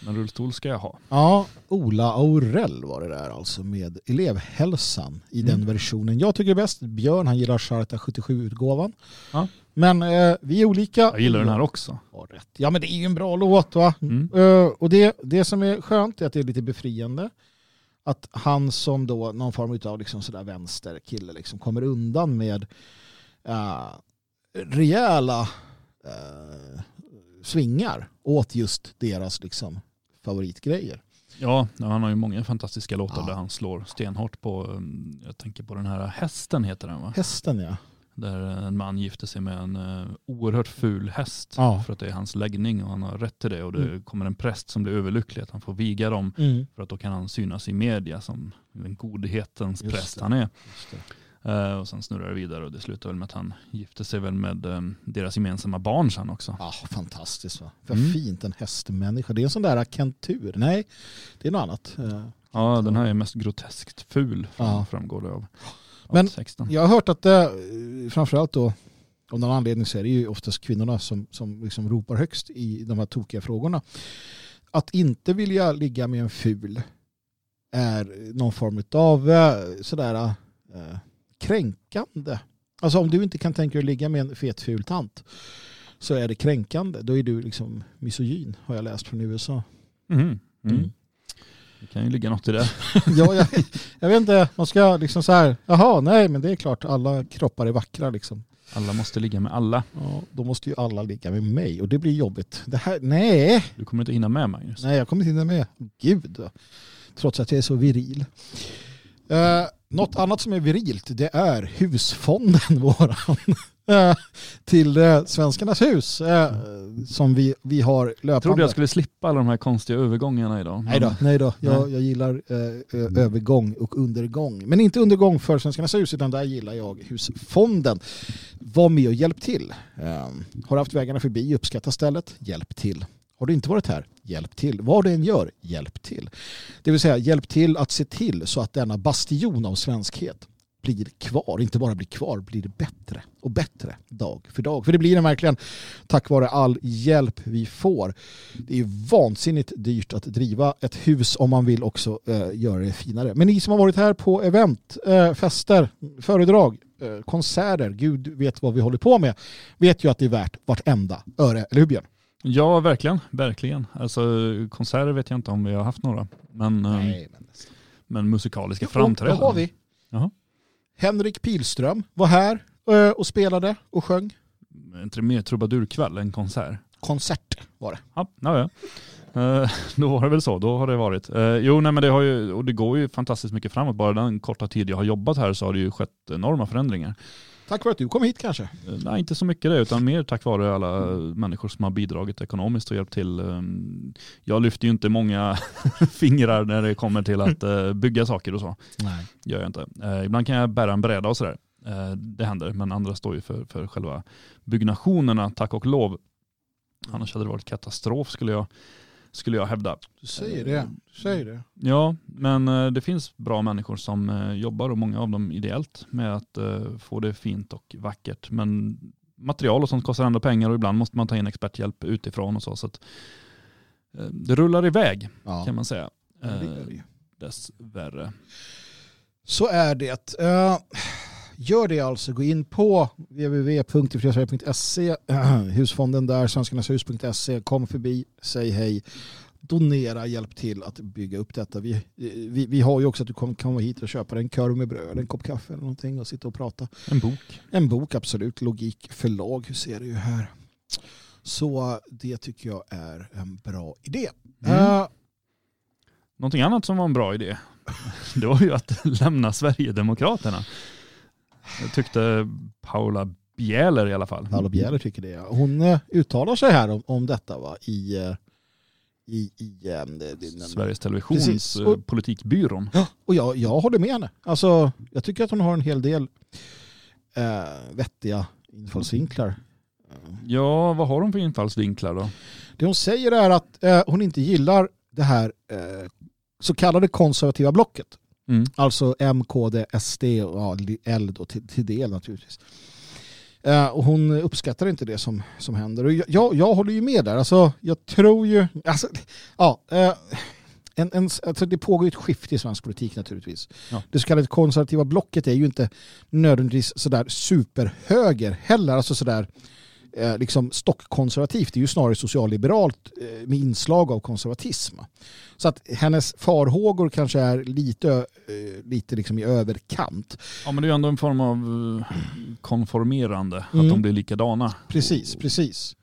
Men rullstol ska jag ha. Ja, Ola Aurell var det där alltså med elevhälsan i den Mm. versionen. Jag tycker bäst. Björn han gillar Charta 77-utgåvan. Ja. Men eh, vi är olika. Jag gillar den här också. Har rätt. Ja men det är ju en bra låt va? Mm. Eh, och det, det som är skönt är att det är lite befriande. Att han som då någon form av liksom sådär vänsterkille liksom kommer undan med uh, rejäla eh, svingar åt just deras liksom favoritgrejer. Ja, han har ju många fantastiska låtar Ja. där han slår stenhårt på, um, jag tänker på den här hästen heter den va? Hästen ja. Där en man gifter sig med en uh, oerhört ful häst Ja. för att det är hans läggning och han har rätt till det och det Mm. kommer en präst som blir överlycklig att han får viga dem Mm. för att då kan han synas i media som den godhetens Just präst det. han är. Eh, och sen snurrar det vidare och det slutar väl med att han gifter sig väl med um, deras gemensamma barn sen också. Ja, fantastiskt va. För Mm. fint en hästmänniska. Det är en sån där kentur. Nej, det är något annat. Eh, Ja, den här är mest groteskt ful Ja. framgår det av, Men-. Jag har hört att det, framförallt då av någon anledning så är det ju oftast kvinnorna som, som liksom ropar högst i de här tokiga frågorna. Att inte vilja ligga med en ful är någon form av sådär kränkande. Alltså om du inte kan tänka dig att ligga med en fet ful tant så är det kränkande. Då är du liksom misogyn har jag läst från USA. Mm. Mm. Det kan ju ligga något i det. ja, jag, jag vet inte, man ska liksom så här, jaha, nej men det är klart alla kroppar är vackra liksom. Alla måste ligga med alla. Ja, då måste ju alla ligga med mig och det blir jobbigt. Det här, nej, Du kommer inte hinna med Magnus. nej jag kommer inte hinna med. Gud, trots att jag är så viril. Uh, något annat som är virilt det är husfonden våran. Eh, till uh, Svenskarnas hus uh, som vi, vi har löpande. Jag trodde jag skulle slippa alla de här konstiga övergångarna idag. Nej då, nej då. Jag, jag gillar eh, övergång och undergång. Men inte undergång för Svenskarnas hus utan där gillar jag husfonden. Var med och hjälp till. Eh, har haft vägarna förbi, uppskatta stället, hjälp till. Har du inte varit här, hjälp till. Vad du än gör, hjälp till. Det vill säga hjälp till att se till så att denna bastion av svenskhet blir kvar, inte bara blir kvar, blir bättre och bättre dag för dag. För det blir den verkligen tack vare all hjälp vi får. Det är ju vansinnigt dyrt att driva ett hus om man vill också eh, göra det finare. Men ni som har varit här på event, eh, fester, föredrag, eh, konserter, gud vet vad vi håller på med, vet ju att det är värt vartenda öre, eller hur Björn? Ja, verkligen. Verkligen. Alltså, konserter vet jag inte om vi har haft några. Men, eh, men... men musikaliska Jo, framträdanden. Har vi? Jaha. Henrik Pilström var här eh, och spelade och sjöng. Inte mer trubadurkväll än konsert? Konsert var det. Ja, ja. Eh, Då var det väl så, då har det varit. Eh, Jo, nej men det har ju, och det går ju fantastiskt mycket framåt. Bara den korta tid jag har jobbat här så har det ju skett enorma förändringar. Tack vare att du kom hit kanske. Eh, Nej, inte så mycket det, utan mer tack vare alla människor som har bidragit ekonomiskt och hjälpt till. Eh, Jag lyfter ju inte många fingrar när det kommer till att eh, bygga saker och så. Nej. gör jag inte. Eh, ibland kan jag bära en bräda och sådär. Eh, det händer, men andra står ju för, för själva byggnationerna, tack och lov. Annars hade det varit katastrof skulle jag, skulle jag hävda. Du säger det. Du säger det. Ja, men eh, det finns bra människor som eh, jobbar och många av dem ideellt med att eh, få det fint och vackert. Men material och sånt kostar ändå pengar och ibland måste man ta in experthjälp utifrån och så. så att, det rullar iväg Ja. kan man säga. Det det. Dessvärre. Så är det. Gör det alltså. Gå in på www.ifriasverige.se husfonden där, svenskarnashus.se. Kom förbi, säg hej. Donera, hjälp till att bygga upp detta. Vi, vi, vi har ju också att du kommer komma hit och köpa en korv med bröd, en kopp kaffe eller någonting och sitta och prata. En bok. En bok, absolut. Logik förlag, hur ser det ju här. Så det tycker jag är en bra idé. Mm. Eh, Någonting annat som var en bra idé, det var ju att lämna Sverigedemokraterna. Jag tyckte Paula Bjäler i alla fall. Paolo Bjäller tycker det. Hon eh, uttalar sig här om, om detta va? i, eh, i, i eh, det- det- Sveriges Televisions Precis. Och- politikbyrån. Och jag, jag håller med henne. Alltså, jag tycker att hon har en hel del eh, vettiga infallsvinklar. Ja, vad har de för infallsvinklar då? Det hon säger är att eh, hon inte gillar det här eh, så kallade konservativa blocket. Mm. Alltså M, KD, SD och ja, L då till, till del naturligtvis. Eh, och hon uppskattar inte det som, som händer. Och jag, jag, håller ju med där. Alltså, jag tror ju... Alltså, ja, eh, en, en, alltså det pågår ju ett skifte i svensk politik naturligtvis. Ja. Det så kallade konservativa blocket är ju inte nödvändigtvis sådär superhöger heller. Alltså sådär eh, liksom stockkonservativt. Det är ju snarare socialliberalt eh, med inslag av konservatism. Så att hennes farhågor kanske är lite, eh, lite liksom i överkant. Ja, men det är ju ändå en form av konformerande, Mm. att de blir likadana. Precis, precis.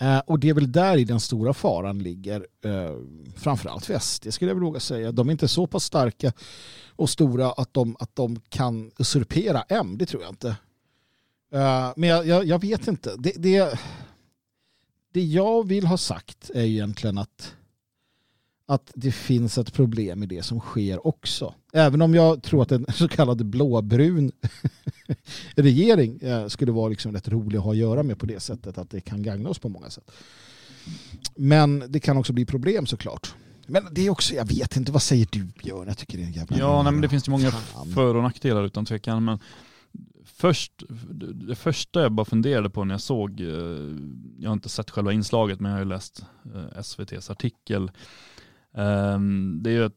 Eh, och det är väl där i den stora faran ligger, eh, framförallt för SD skulle jag väl våga säga. De är inte så pass starka och stora att de, att de kan usurpera M, det tror jag inte. Eh, men jag, jag, jag vet inte. Det, det, det jag vill ha sagt är ju egentligen att, att det finns ett problem i det som sker också. Även om jag tror att en så kallad blåbrun regering eh, skulle vara liksom rätt rolig att ha att göra med på det sättet att det kan gagna oss på många sätt. Men det kan också bli problem såklart. Men det är också, jag vet inte, vad säger du Björn? Jag tycker det är en jävla... Ja, nej, men det finns ju många för och nackdelar utan tvekan. Men först, det första jag bara funderade på när jag såg, eh, jag har inte sett själva inslaget men jag har ju läst eh, SVTs artikel. Ehm, Det är ju att,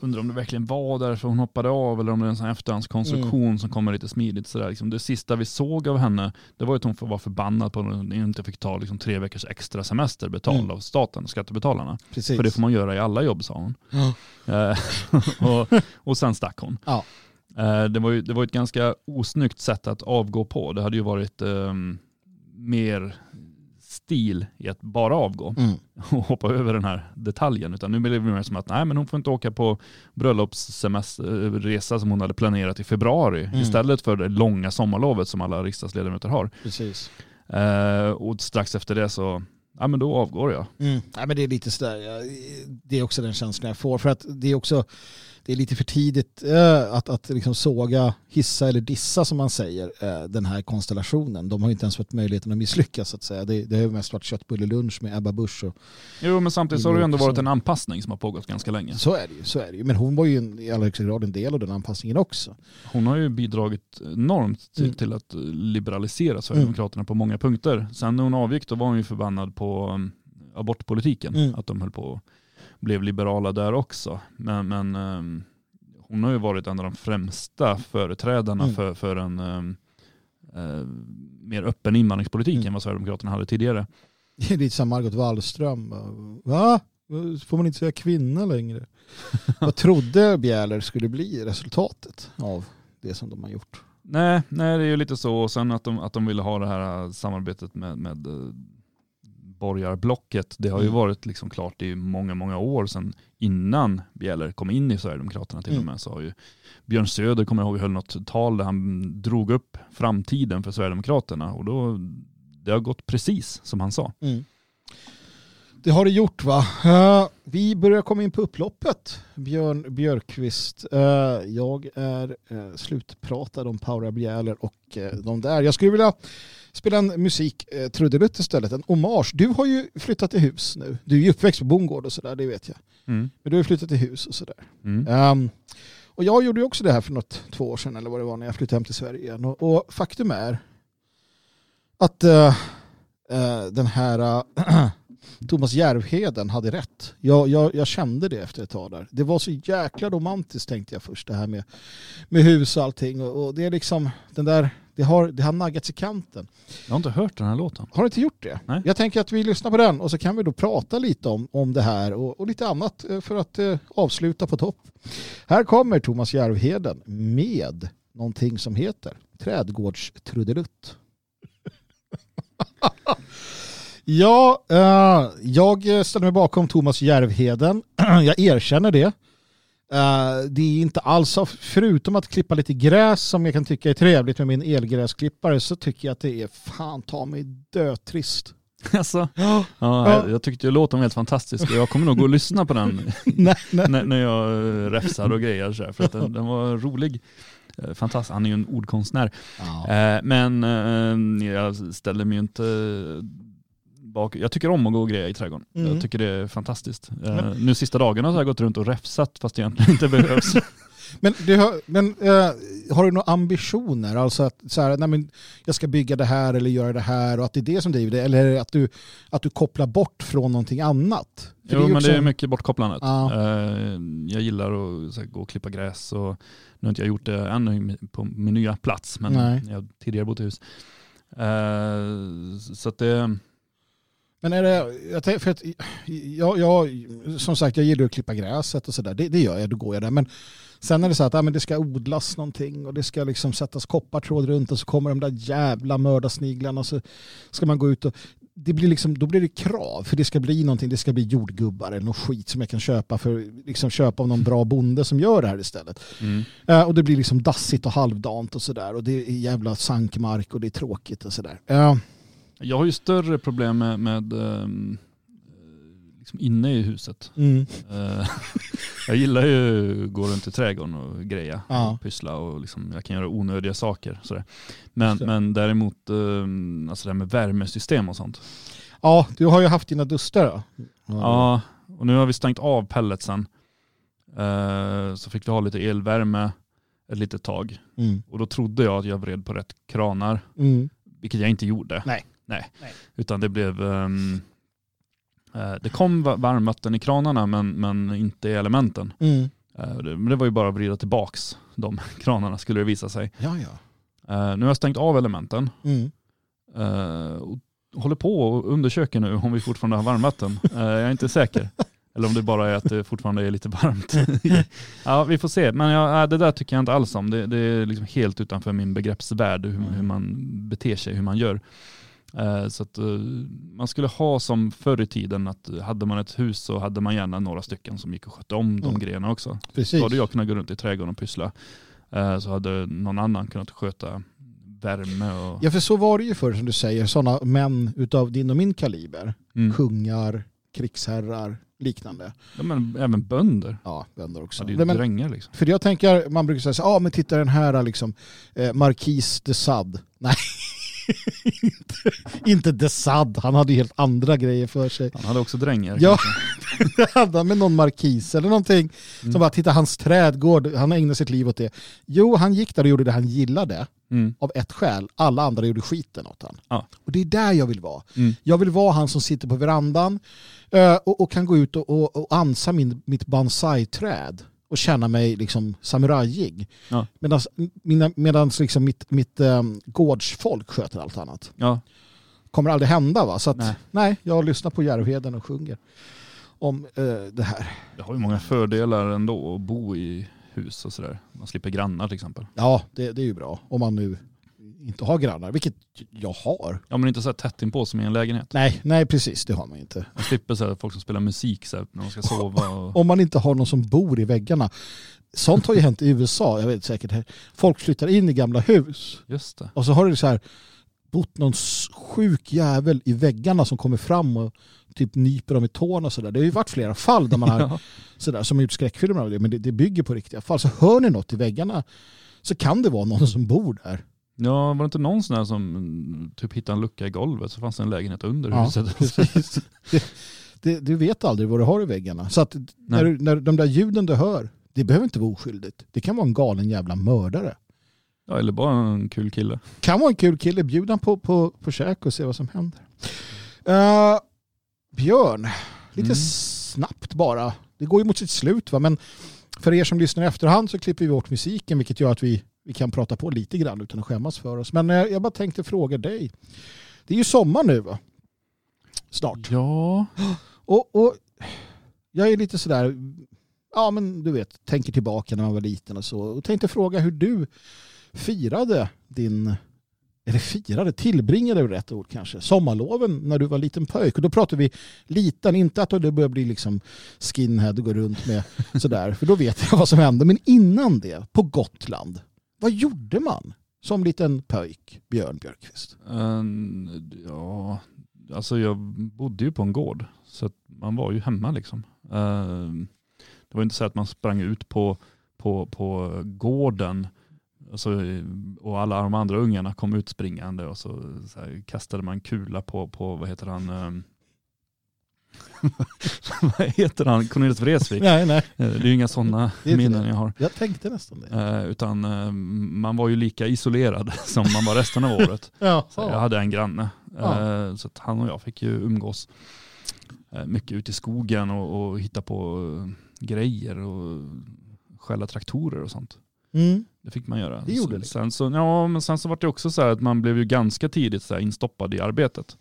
undrar om det verkligen var därför hon hoppade av eller om det är en sån efterhandskonstruktion som kommer lite smidigt. Sådär. Liksom det sista vi såg av henne, det var att hon var förbannad på att hon inte fick ta liksom, tre veckors extra semester betald Mm. av staten skattebetalarna. Precis. För det får man göra i alla jobb sa hon. Ja. Eh, och, och sen stack hon. Ja. Eh, Det var ju det var ett ganska osnyggt sätt att avgå på. Det hade ju varit ehm, mer stil i att bara avgå Mm. och hoppa över den här detaljen. Utan nu blev det mer som att nej, men hon får inte åka på bröllopsresa som hon hade planerat i februari Mm. istället för det långa sommarlovet som alla riksdagsledamöter har. Precis. Eh, och strax efter det så, ja men då avgår jag. Mm. Ja, men det är lite sådär, det är också den känslan jag får. För att det är också, det är lite för tidigt eh, att, att liksom såga, hissa eller dissa som man säger, eh, den här konstellationen. De har ju inte ens fått möjligheten att misslyckas så att säga. Det, det har ju mest varit köttbullelunch med Ebba Busch och Jo men samtidigt så har det ju ändå varit en anpassning som har pågått ganska länge. så är det ju. Så är det ju. Men hon var ju en, i allra högsta grad en del av den anpassningen också. Hon har ju bidragit enormt till, Mm. till att liberalisera Sverigedemokraterna på många punkter. Sen när hon avgick då var hon ju förbannad på um, abortpolitiken. Mm. Att de höll på och blev liberala där också. Men, men um, hon har ju varit en av de främsta företrädarna Mm. för, för en um, eh, mer öppen invandringspolitik Mm. än vad Sverigedemokraterna hade tidigare. Det är lite som Margot Wallström. Va? Får man inte säga kvinna längre? Vad trodde Bjäler skulle bli resultatet av det som de har gjort? Nej, nej, det är ju lite så. Och sen att de, att de ville ha det här samarbetet med, med eh, borgarblocket. Det har ju Mm. varit liksom klart i många, många år sedan innan Bjäller kom in i Sverigedemokraterna till och Mm. med. Så har ju Björn Söder, kommer jag ihåg, höll något tal där han drog upp framtiden för Sverigedemokraterna. Och då, det har gått precis som han sa. Mm. Det har det gjort va? Eh, vi börjar komma in på upploppet. Björn Björkqvist. Eh, jag är uh, slutpratad om Paula Bjäler och de där. Jag skulle vilja spela en musik, uh, trudelutt istället, en hommage. Du har ju flyttat till hus nu. Du är ju uppväxt på bondgård och sådär, det vet jag. Mm. Men du har ju flyttat till hus och sådär. Mm. Um, och jag gjorde ju också det här för något två år sedan eller vad det var när jag flyttade hem till Sverige igen. Och, och faktum är att eh, eh, den här eh, Thomas Järvheden hade rätt. Jag, jag, jag kände det efter ett tag där. Det var så jäkla romantiskt tänkte jag först det här med, med hus och allting. Och, och det är liksom den där, det har, det har naggats i kanten. Jag har inte hört den här låten. Har du inte gjort det? Nej. Jag tänker att vi lyssnar på den och så kan vi då prata lite om, om det här och, och lite annat eh, för att eh, avsluta på topp. Här kommer Thomas Järvheden med någonting som heter Trädgårdstrudelutt. ja, eh, jag ställer mig bakom Thomas Järvheden. jag erkänner det. Eh, det är inte alls, förutom att klippa lite gräs som jag kan tycka är trevligt med min elgräsklippare så tycker jag att det är fan ta mig dötrist. Alltså, Ja. ja, jag, jag tyckte låten var helt fantastisk och jag kommer nog gå och lyssna på den nej, nej. när, när jag eh, räfsar och grejer så här, för att den, den var rolig. Eh, Fantastisk, han är ju en ordkonstnär. Ja. Men jag ställer mig ju inte bak. Jag tycker om att gå och greja i trädgården. Mm. Jag tycker det är fantastiskt. Eh, Men- Nu sista dagarna har jag gått runt och räfsat fast det egentligen inte behövs. Men, du har, men eh, har du några ambitioner? Alltså att så här, nej men jag ska bygga det här eller göra det här och att det är det som driver det? Eller är det att du, att du kopplar bort från någonting annat? För jo ju men också- det är mycket bortkopplandet. Ja. Eh, Jag gillar att här, gå och klippa gräs och nu har inte jag gjort det ännu på min nya plats men Nej. jag har tidigare bott i hus. Eh, Så att det, Men är det, jag, för att, jag, jag, som sagt, jag gillar att klippa gräset och sådär. Det, det gör jag, då går jag där. Men sen är det så att ja, men det ska odlas någonting och det ska liksom sättas koppartråd runt och så kommer de där jävla mördarsniglarna och så ska man gå ut och det blir liksom, då blir det krav för det ska bli någonting, det ska bli jordgubbar eller något skit som jag kan köpa för liksom köpa av någon bra bonde som gör det här istället. mm. Eh, och det blir liksom dassigt och halvdant och sådär och det är jävla sankmark och det är tråkigt och sådär. Eh, Jag har ju större problem med, med ehm, liksom inne i huset. mm, Eh, jag gillar ju att gå runt i trädgården och greja, Ja. och pyssla och liksom, jag kan göra onödiga saker. Sådär. Men, men däremot ehm, alltså det här med värmesystem och sånt. ja, du har ju haft dina dustar då. Ja, och nu har vi stängt av pelletsen. Eh, så fick vi ha lite elvärme. ett litet tag. Mm. Och då trodde jag att jag vred på rätt kranar, Mm. vilket jag inte gjorde. Nej. Nej. Nej. Utan det blev... ehm, eh, det kom va- varmvatten i kranarna men, men inte i elementen. Mm. Eh, det, men det var ju bara att vrida tillbaks de kranarna skulle det visa sig. Ja, ja. Eh, nu har jag stängt av elementen Mm. och håller på och undersöker nu om vi fortfarande har varmvatten. Jag är inte säker. Eller om det bara är att det fortfarande är lite varmt. ja, vi får se. Men ja, det där tycker jag inte alls om. Det, det är liksom helt utanför min begreppsvärld hur, hur man beter sig, hur man gör. Eh, Så att eh, man skulle ha som förr i tiden att hade man ett hus så hade man gärna några stycken som gick och skötte om de Mm. grejerna också. Precis. Då hade jag kunnat gå runt i trädgården och pyssla. Eh, Så hade någon annan kunnat sköta värme och... Ja, för så var det ju förr som du säger, sådana män utav din och min kaliber. Mm. Kungar, krigsherrar, liknande. Ja, men även bönder. Ja, vänner också. Ja, det är ju men, drängar liksom. för jag tänker, man brukar säga så ja men titta den här liksom, eh, Marquis de Sade. Nej, inte, inte de Sade, han hade ju helt andra grejer för sig. Han hade också drängar. Ja. Det hade han med någon markis eller någonting. Mm. Som bara, titta hans trädgård, han ägnat sitt liv åt det. Jo, han gick där och gjorde det han gillade Mm. av ett skäl. Alla andra gjorde skiten åt han. Ja. Och det är där jag vill vara. Mm. Jag vill vara han som sitter på verandan eh, och, och kan gå ut och, och, och ansa min, mitt bonsai-träd och känna mig liksom samurajig. Ja. Medans liksom mitt, mitt um, gårdsfolk sköter allt annat. Ja. Kommer aldrig hända va? Så att, nej. Nej. jag lyssnar på Järvheden och sjunger om eh, det här. Det har ju många fördelar ändå att bo i hus och sådär. Man slipper grannar till exempel. Ja, det, det är ju bra. Om man nu inte har grannar, vilket jag har. Ja men inte så här tätt inpå som i en lägenhet. Nej, nej precis, det har man inte. Man slipper så här, folk som spelar musik så här, när de ska sova. Och... Om man inte har någon som bor i väggarna. Sånt har ju hänt i USA, jag vet säkert. här. Folk flyttar in i gamla hus Just det. och så har det så här bott någon sjuk jävel i väggarna som kommer fram och typ nyper dem i tårna och sådär. Det har ju varit flera fall där man har Ja. sådär, som gjort skräckfilmer av det, men det, det bygger på riktiga fall. Så hör ni något i väggarna så kan det vara någon som bor där. Ja, var det inte någon sån här som mm, typ hittade en lucka i golvet så fanns det en lägenhet under Ja, huset. precis. det, det, du vet aldrig vad du har i väggarna. Så att när, du- när de där ljuden du hör, det behöver inte vara oskyldigt. Det kan vara en galen jävla mördare. Ja, eller bara en kul kille. Kan vara en kul kille, bjud han på, på, på käk och se vad som händer. Eh, Björn, lite Mm. snabbt bara. Det går ju mot sitt slut va, men för er som lyssnar i efterhand så klipper vi bort musiken vilket gör att vi, vi kan prata på lite grann utan att skämmas för oss. Men eh, jag bara tänkte fråga dig. Det är ju sommar nu va? Snart. Ja, Och, och jag är lite sådär, ja men du vet, tänker tillbaka när man var liten och så. Och tänkte fråga hur du firade din, eller firade, tillbringade är rätt ord kanske, sommarloven när du var liten pojk. Och då pratar vi liten, inte att du börjar bli liksom skinhead och gå runt med sådär, för då vet jag vad som hände. Men innan det, på Gotland, vad gjorde man som liten pöjk, Björn Björkqvist? Um, ja, alltså jag bodde ju på en gård. Så att man var ju hemma liksom. Eh, Det var inte så att man sprang ut på, på, på gården alltså, och alla de andra ungarna kom ut springande och så, så här, kastade man kula på, på vad heter han, um, vad heter han, Cornelis Vreeswijk. Nej, nej. Eh, Det är ju inga sådana Det minnen det. jag har. Jag tänkte nästan det. Eh, utan eh, man var ju lika isolerad som man var resten av året. Ja, Så jag hade en granne. Eh, så att han och jag fick ju umgås eh, mycket ute i skogen och, och hitta på eh, grejer och skälla traktorer och sånt. Mm. Det fick man göra. Det gjorde Så- ni. sen så, ja, men sen så var det också så här att man blev ju ganska tidigt så instoppad i arbetet.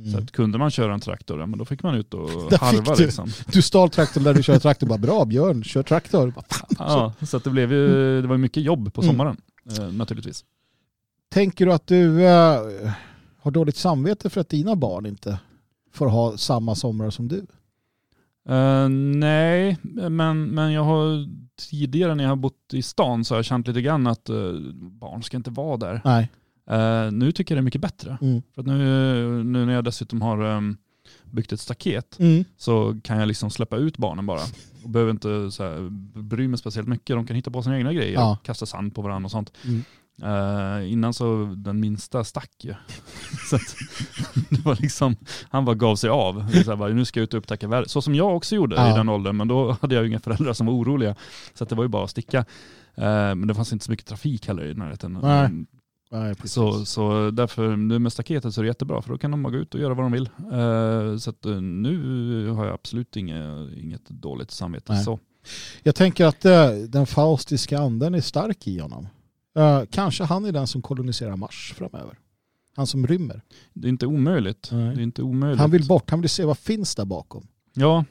Mm. Så att kunde man köra en traktor, ja, men då fick man ut och harva du. liksom. Du stal traktorn där du kör traktor. Bara, bra Björn, kör traktor. Bara, fan. Ja, så att det blev ju, det var mycket jobb på Mm. sommaren. Eh, naturligtvis. Tänker du att du eh, har dåligt samvete för att dina barn inte får ha samma somrar som du? Eh, nej, men, men jag har tidigare när jag har bott i stan så har jag känt lite grann att eh, barn ska inte vara där. Nej. Eh, nu tycker jag det är mycket bättre. Mm. För att nu, nu när jag dessutom har um, byggt ett staket Mm. så kan jag liksom släppa ut barnen bara. Och behöver inte så här, bry mig speciellt mycket. De kan hitta på sina egna grejer, Ja. kasta sand på varandra och sånt. Mm. Eh, innan så den minsta stack ju. så att, det var liksom, han bara gav sig av. Så här, bara, nu ska jag ut och upptäcka världen. Så som jag också gjorde Ja. i den åldern, men då hade jag ju inga föräldrar som var oroliga. Så att det var ju bara att sticka. Eh, men det fanns inte så mycket trafik heller i närheten. Nej. Nej. Så, så därför, nu med staketet så är det jättebra för då kan de bara gå ut och göra vad de vill. Eh, så att, eh, nu har jag absolut inget, inget dåligt samvete. Nej. Så. Jag tänker att eh, den faustiska anden är stark i honom. Kanske han är den som koloniserar Mars framöver. Han som rymmer. Det är inte omöjligt. Nej. Det är inte omöjligt. Han vill bort, han vill se vad finns där bakom. Ja,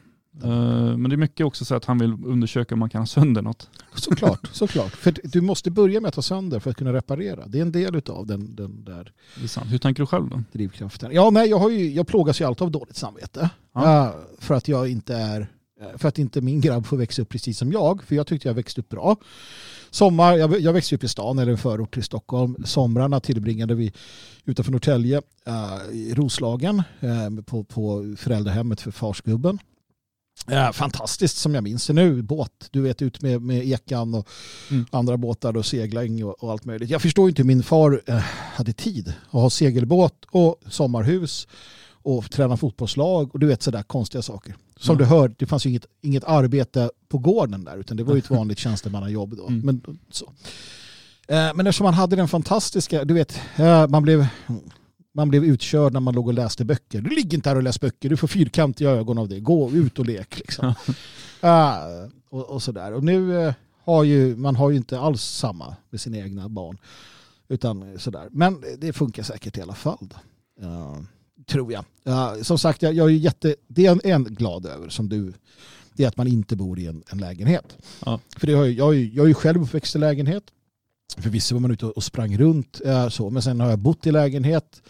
men det är mycket också så att han vill undersöka om man kan ha sönder något. Såklart, såklart. För du måste börja med att ta sönder för att kunna reparera. Det är en del av den, den där Det är sant. Hur tänker du själv då? drivkraften. Ja, nej, jag, har ju, jag plågas ju alltid av dåligt samvete. Ja. Eh, för att jag inte är för att inte min grabb får växa upp precis som jag. För jag tyckte jag växte upp bra. Sommar, jag, jag växte upp i stan eller en förort till Stockholm. Somrarna tillbringade vi utanför Norrtälje eh, i Roslagen eh, på, på föräldrahemmet för farsgubben. Eh, fantastiskt som jag minns det nu. Båt, du vet ut med, med ekan och Mm. andra båtar och segling och, och allt möjligt. Jag förstår inte hur min far eh, hade tid att ha segelbåt och sommarhus och träna fotbollslag och du vet sådär konstiga saker. Som Ja. du hör, det fanns ju inget, inget arbete på gården där utan det var ju ett vanligt tjänstemannajobb då. Mm. Men, så. Eh, men eftersom man hade den fantastiska, du vet, eh, man blev, man blev utkörd när man låg och läste böcker. Du ligger inte här och läser böcker, du får fyrkantiga ögon av det. Gå ut och lek liksom. Eh, och, och sådär. Och nu eh, har ju, man har ju inte alls samma med sina egna barn. Utan sådär. Men det funkar säkert i alla fall. Eh, tror jag. Som sagt, jag, jag är ju jätte, det är en, en glad över som du. Det är att man inte bor i en, en lägenhet. Ja. För det har jag, är ju- jag är ju själv uppväxt i lägenhet. Förvisso var man ute och sprang runt. eh, så, men sen har jag bott i lägenhet.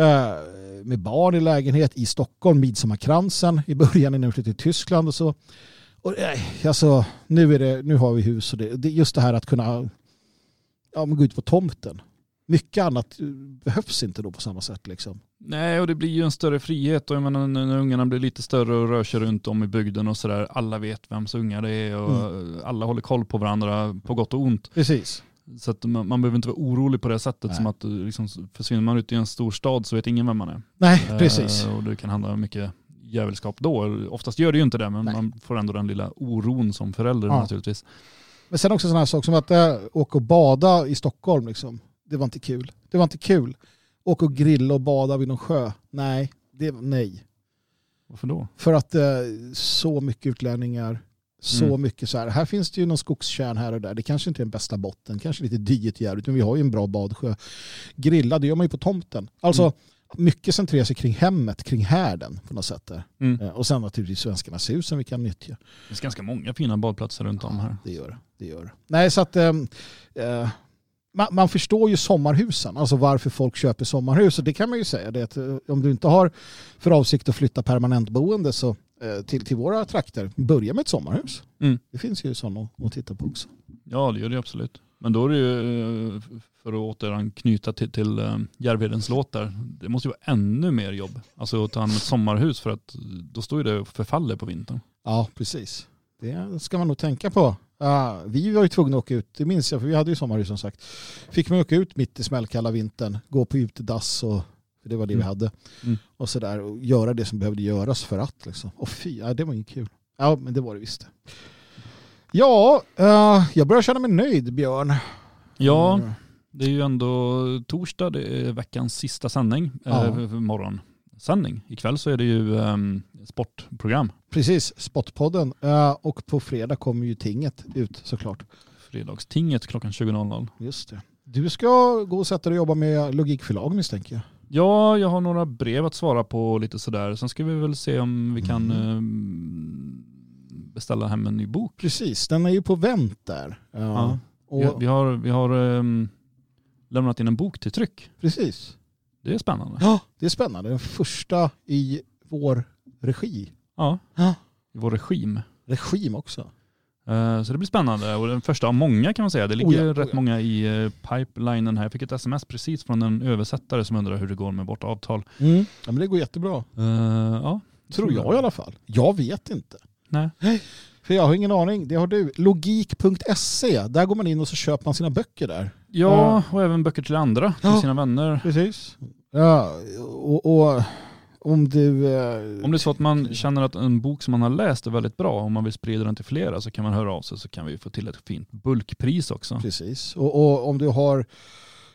Eh, med barn i lägenhet i Stockholm, Midsommarkransen i början innan jag flyttade till Tyskland och så. Och, eh, alltså, nu, är det, nu har vi hus och det, det är just det här att kunna ja, gå ut på tomten. Mycket annat eh, behövs inte då på samma sätt. Liksom. Nej, och det blir ju en större frihet och jag menar när ungarna blir lite större och rör sig runt om i bygden och sådär. Alla vet vems ungar det är och alla håller koll på varandra på gott och ont. Precis. Så att man, man behöver inte vara orolig på det sättet Nej. som att eh, liksom, försvinner man ut i en stor stad så vet ingen vem man är. Nej, precis. Eh, och det kan handla om mycket jävelskap då. Oftast gör det ju inte det, men Nej. man får ändå den lilla oron som förälder Ja. naturligtvis. Men sen också sådana här saker som att äh, åka och bada i Stockholm. Liksom. Det var inte kul. Det var inte kul. Åka och grilla och bada vid någon sjö. Nej, det var nej. Varför då? För att eh, så mycket utlänningar, så Mm. mycket så här. Här finns det ju någon skogskärn här och där. Det kanske inte är den bästa botten, kanske lite dyrt jävligt, men vi har ju en bra badsjö. Grilla, det gör man ju på tomten. Alltså Mm. mycket centrerar sig kring hemmet, kring härden på något sätt. Där. Mm. Eh, Och sen naturligtvis svenskarnas hus som vi kan nyttja. Det finns ganska många fina badplatser runt om här. Det gör det. gör det. Nej, så att eh, man, man förstår ju sommarhusen, alltså varför folk köper sommarhus. Och det kan man ju säga, det att, eh, om du inte har för avsikt att flytta permanentboende så, till, till våra trakter, börja med ett sommarhus. Mm. Det finns ju sådana att, titta på också. Ja, det gör det absolut. Men då är det ju, eh, för att återanknyta till, till eh, Järvedens låt där, det måste ju vara ännu mer jobb. Alltså att ta hand om ett sommarhus för att då står ju det och förfaller på vintern. Ja, precis. Det ska man nog tänka på. Ja, vi var ju tvungna att åka ut, det minns jag, för vi hade ju sommarhus som sagt. Fick man åka ut mitt i smällkalla vintern, gå på utedass och för det var det vi Mm. hade. Mm. Och sådär, och göra det som behövde göras för att. Liksom. Och fy, ja, det var inget kul. Ja, men det var det visst. Ja, eh, jag börjar känna mig nöjd, Björn. Ja, Mm. det är ju ändå torsdag, det är veckans sista sändning, Ja. eh, morgonsändning. Ikväll så är det ju eh, sportprogram, Precis, Spotpodden. Eh, och på fredag kommer ju tinget ut såklart. Fredagstinget klockan 20.00. Just det. Du ska gå och sätta dig och jobba med logikförlag misstänker jag. Ja, jag har några brev att svara på lite sådär. Sen ska vi väl se om vi kan Mm. eh, beställa hem en ny bok. Precis, den är ju på vänt där. Ja. Ja. Och, Vi, har, vi har ehm, lämnat in en bok till tryck. Precis. Det är spännande. Ja, det är spännande. Den första i vår regi. Ja, Ja. i vår regim. Regim också. Eh, Så det blir spännande och den första av många kan man säga. Det ligger Oh ja, oh rätt ja. många i eh, pipelinen här. Jag fick ett sms precis från en översättare som undrar hur det går med vårt avtal. Mm. Ja, men det går jättebra. Eh, ja, Tror jag i alla fall. Jag vet inte. Nej. För jag har ingen aning, det har du. Logik.se, där går man in och så köper man sina böcker där. Ja, och även böcker till andra, till Ja. sina vänner. Precis. Ja, och, och om du... eh, Om det är så att man känner att en bok som man har läst är väldigt bra och man vill sprida den till flera så kan man höra av sig så kan vi få till ett fint bulkpris också. Precis. Och, och om du har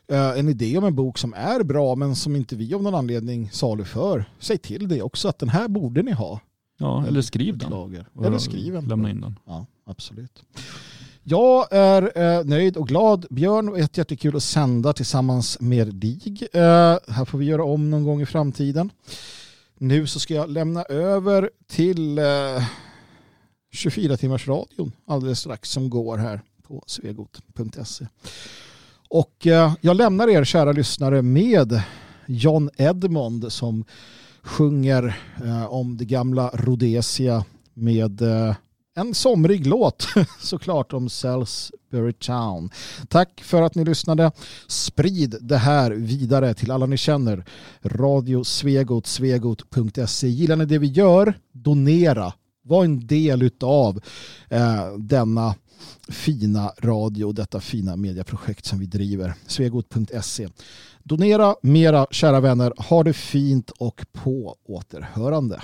eh, en idé om en bok som är bra men som inte vi av någon anledning saluför, säg till det också att den här borde ni ha. Ja, eller skriv den. Lager. Eller skriv den. Lämna in den. Ja, absolut. Jag är eh, nöjd och glad. Björn, ett jättekul att sända tillsammans med dig. Eh, här får vi göra om någon gång i framtiden. Nu så ska jag lämna över till eh, 24 timmars radion alldeles strax som går här på svegot.se. Och eh, jag lämnar er kära lyssnare med John Edmond som sjunger eh, om det gamla Rhodesia med eh, en somrig låt såklart om Salisbury Town. Tack för att ni lyssnade. Sprid det här vidare till alla ni känner. Radio Svegot, svegot.se. Gillar ni det vi gör? Donera. Var en del av eh, denna fina radio, och detta fina medieprojekt som vi driver. Svegot.se. Donera mera, kära vänner. Ha det fint och på återhörande.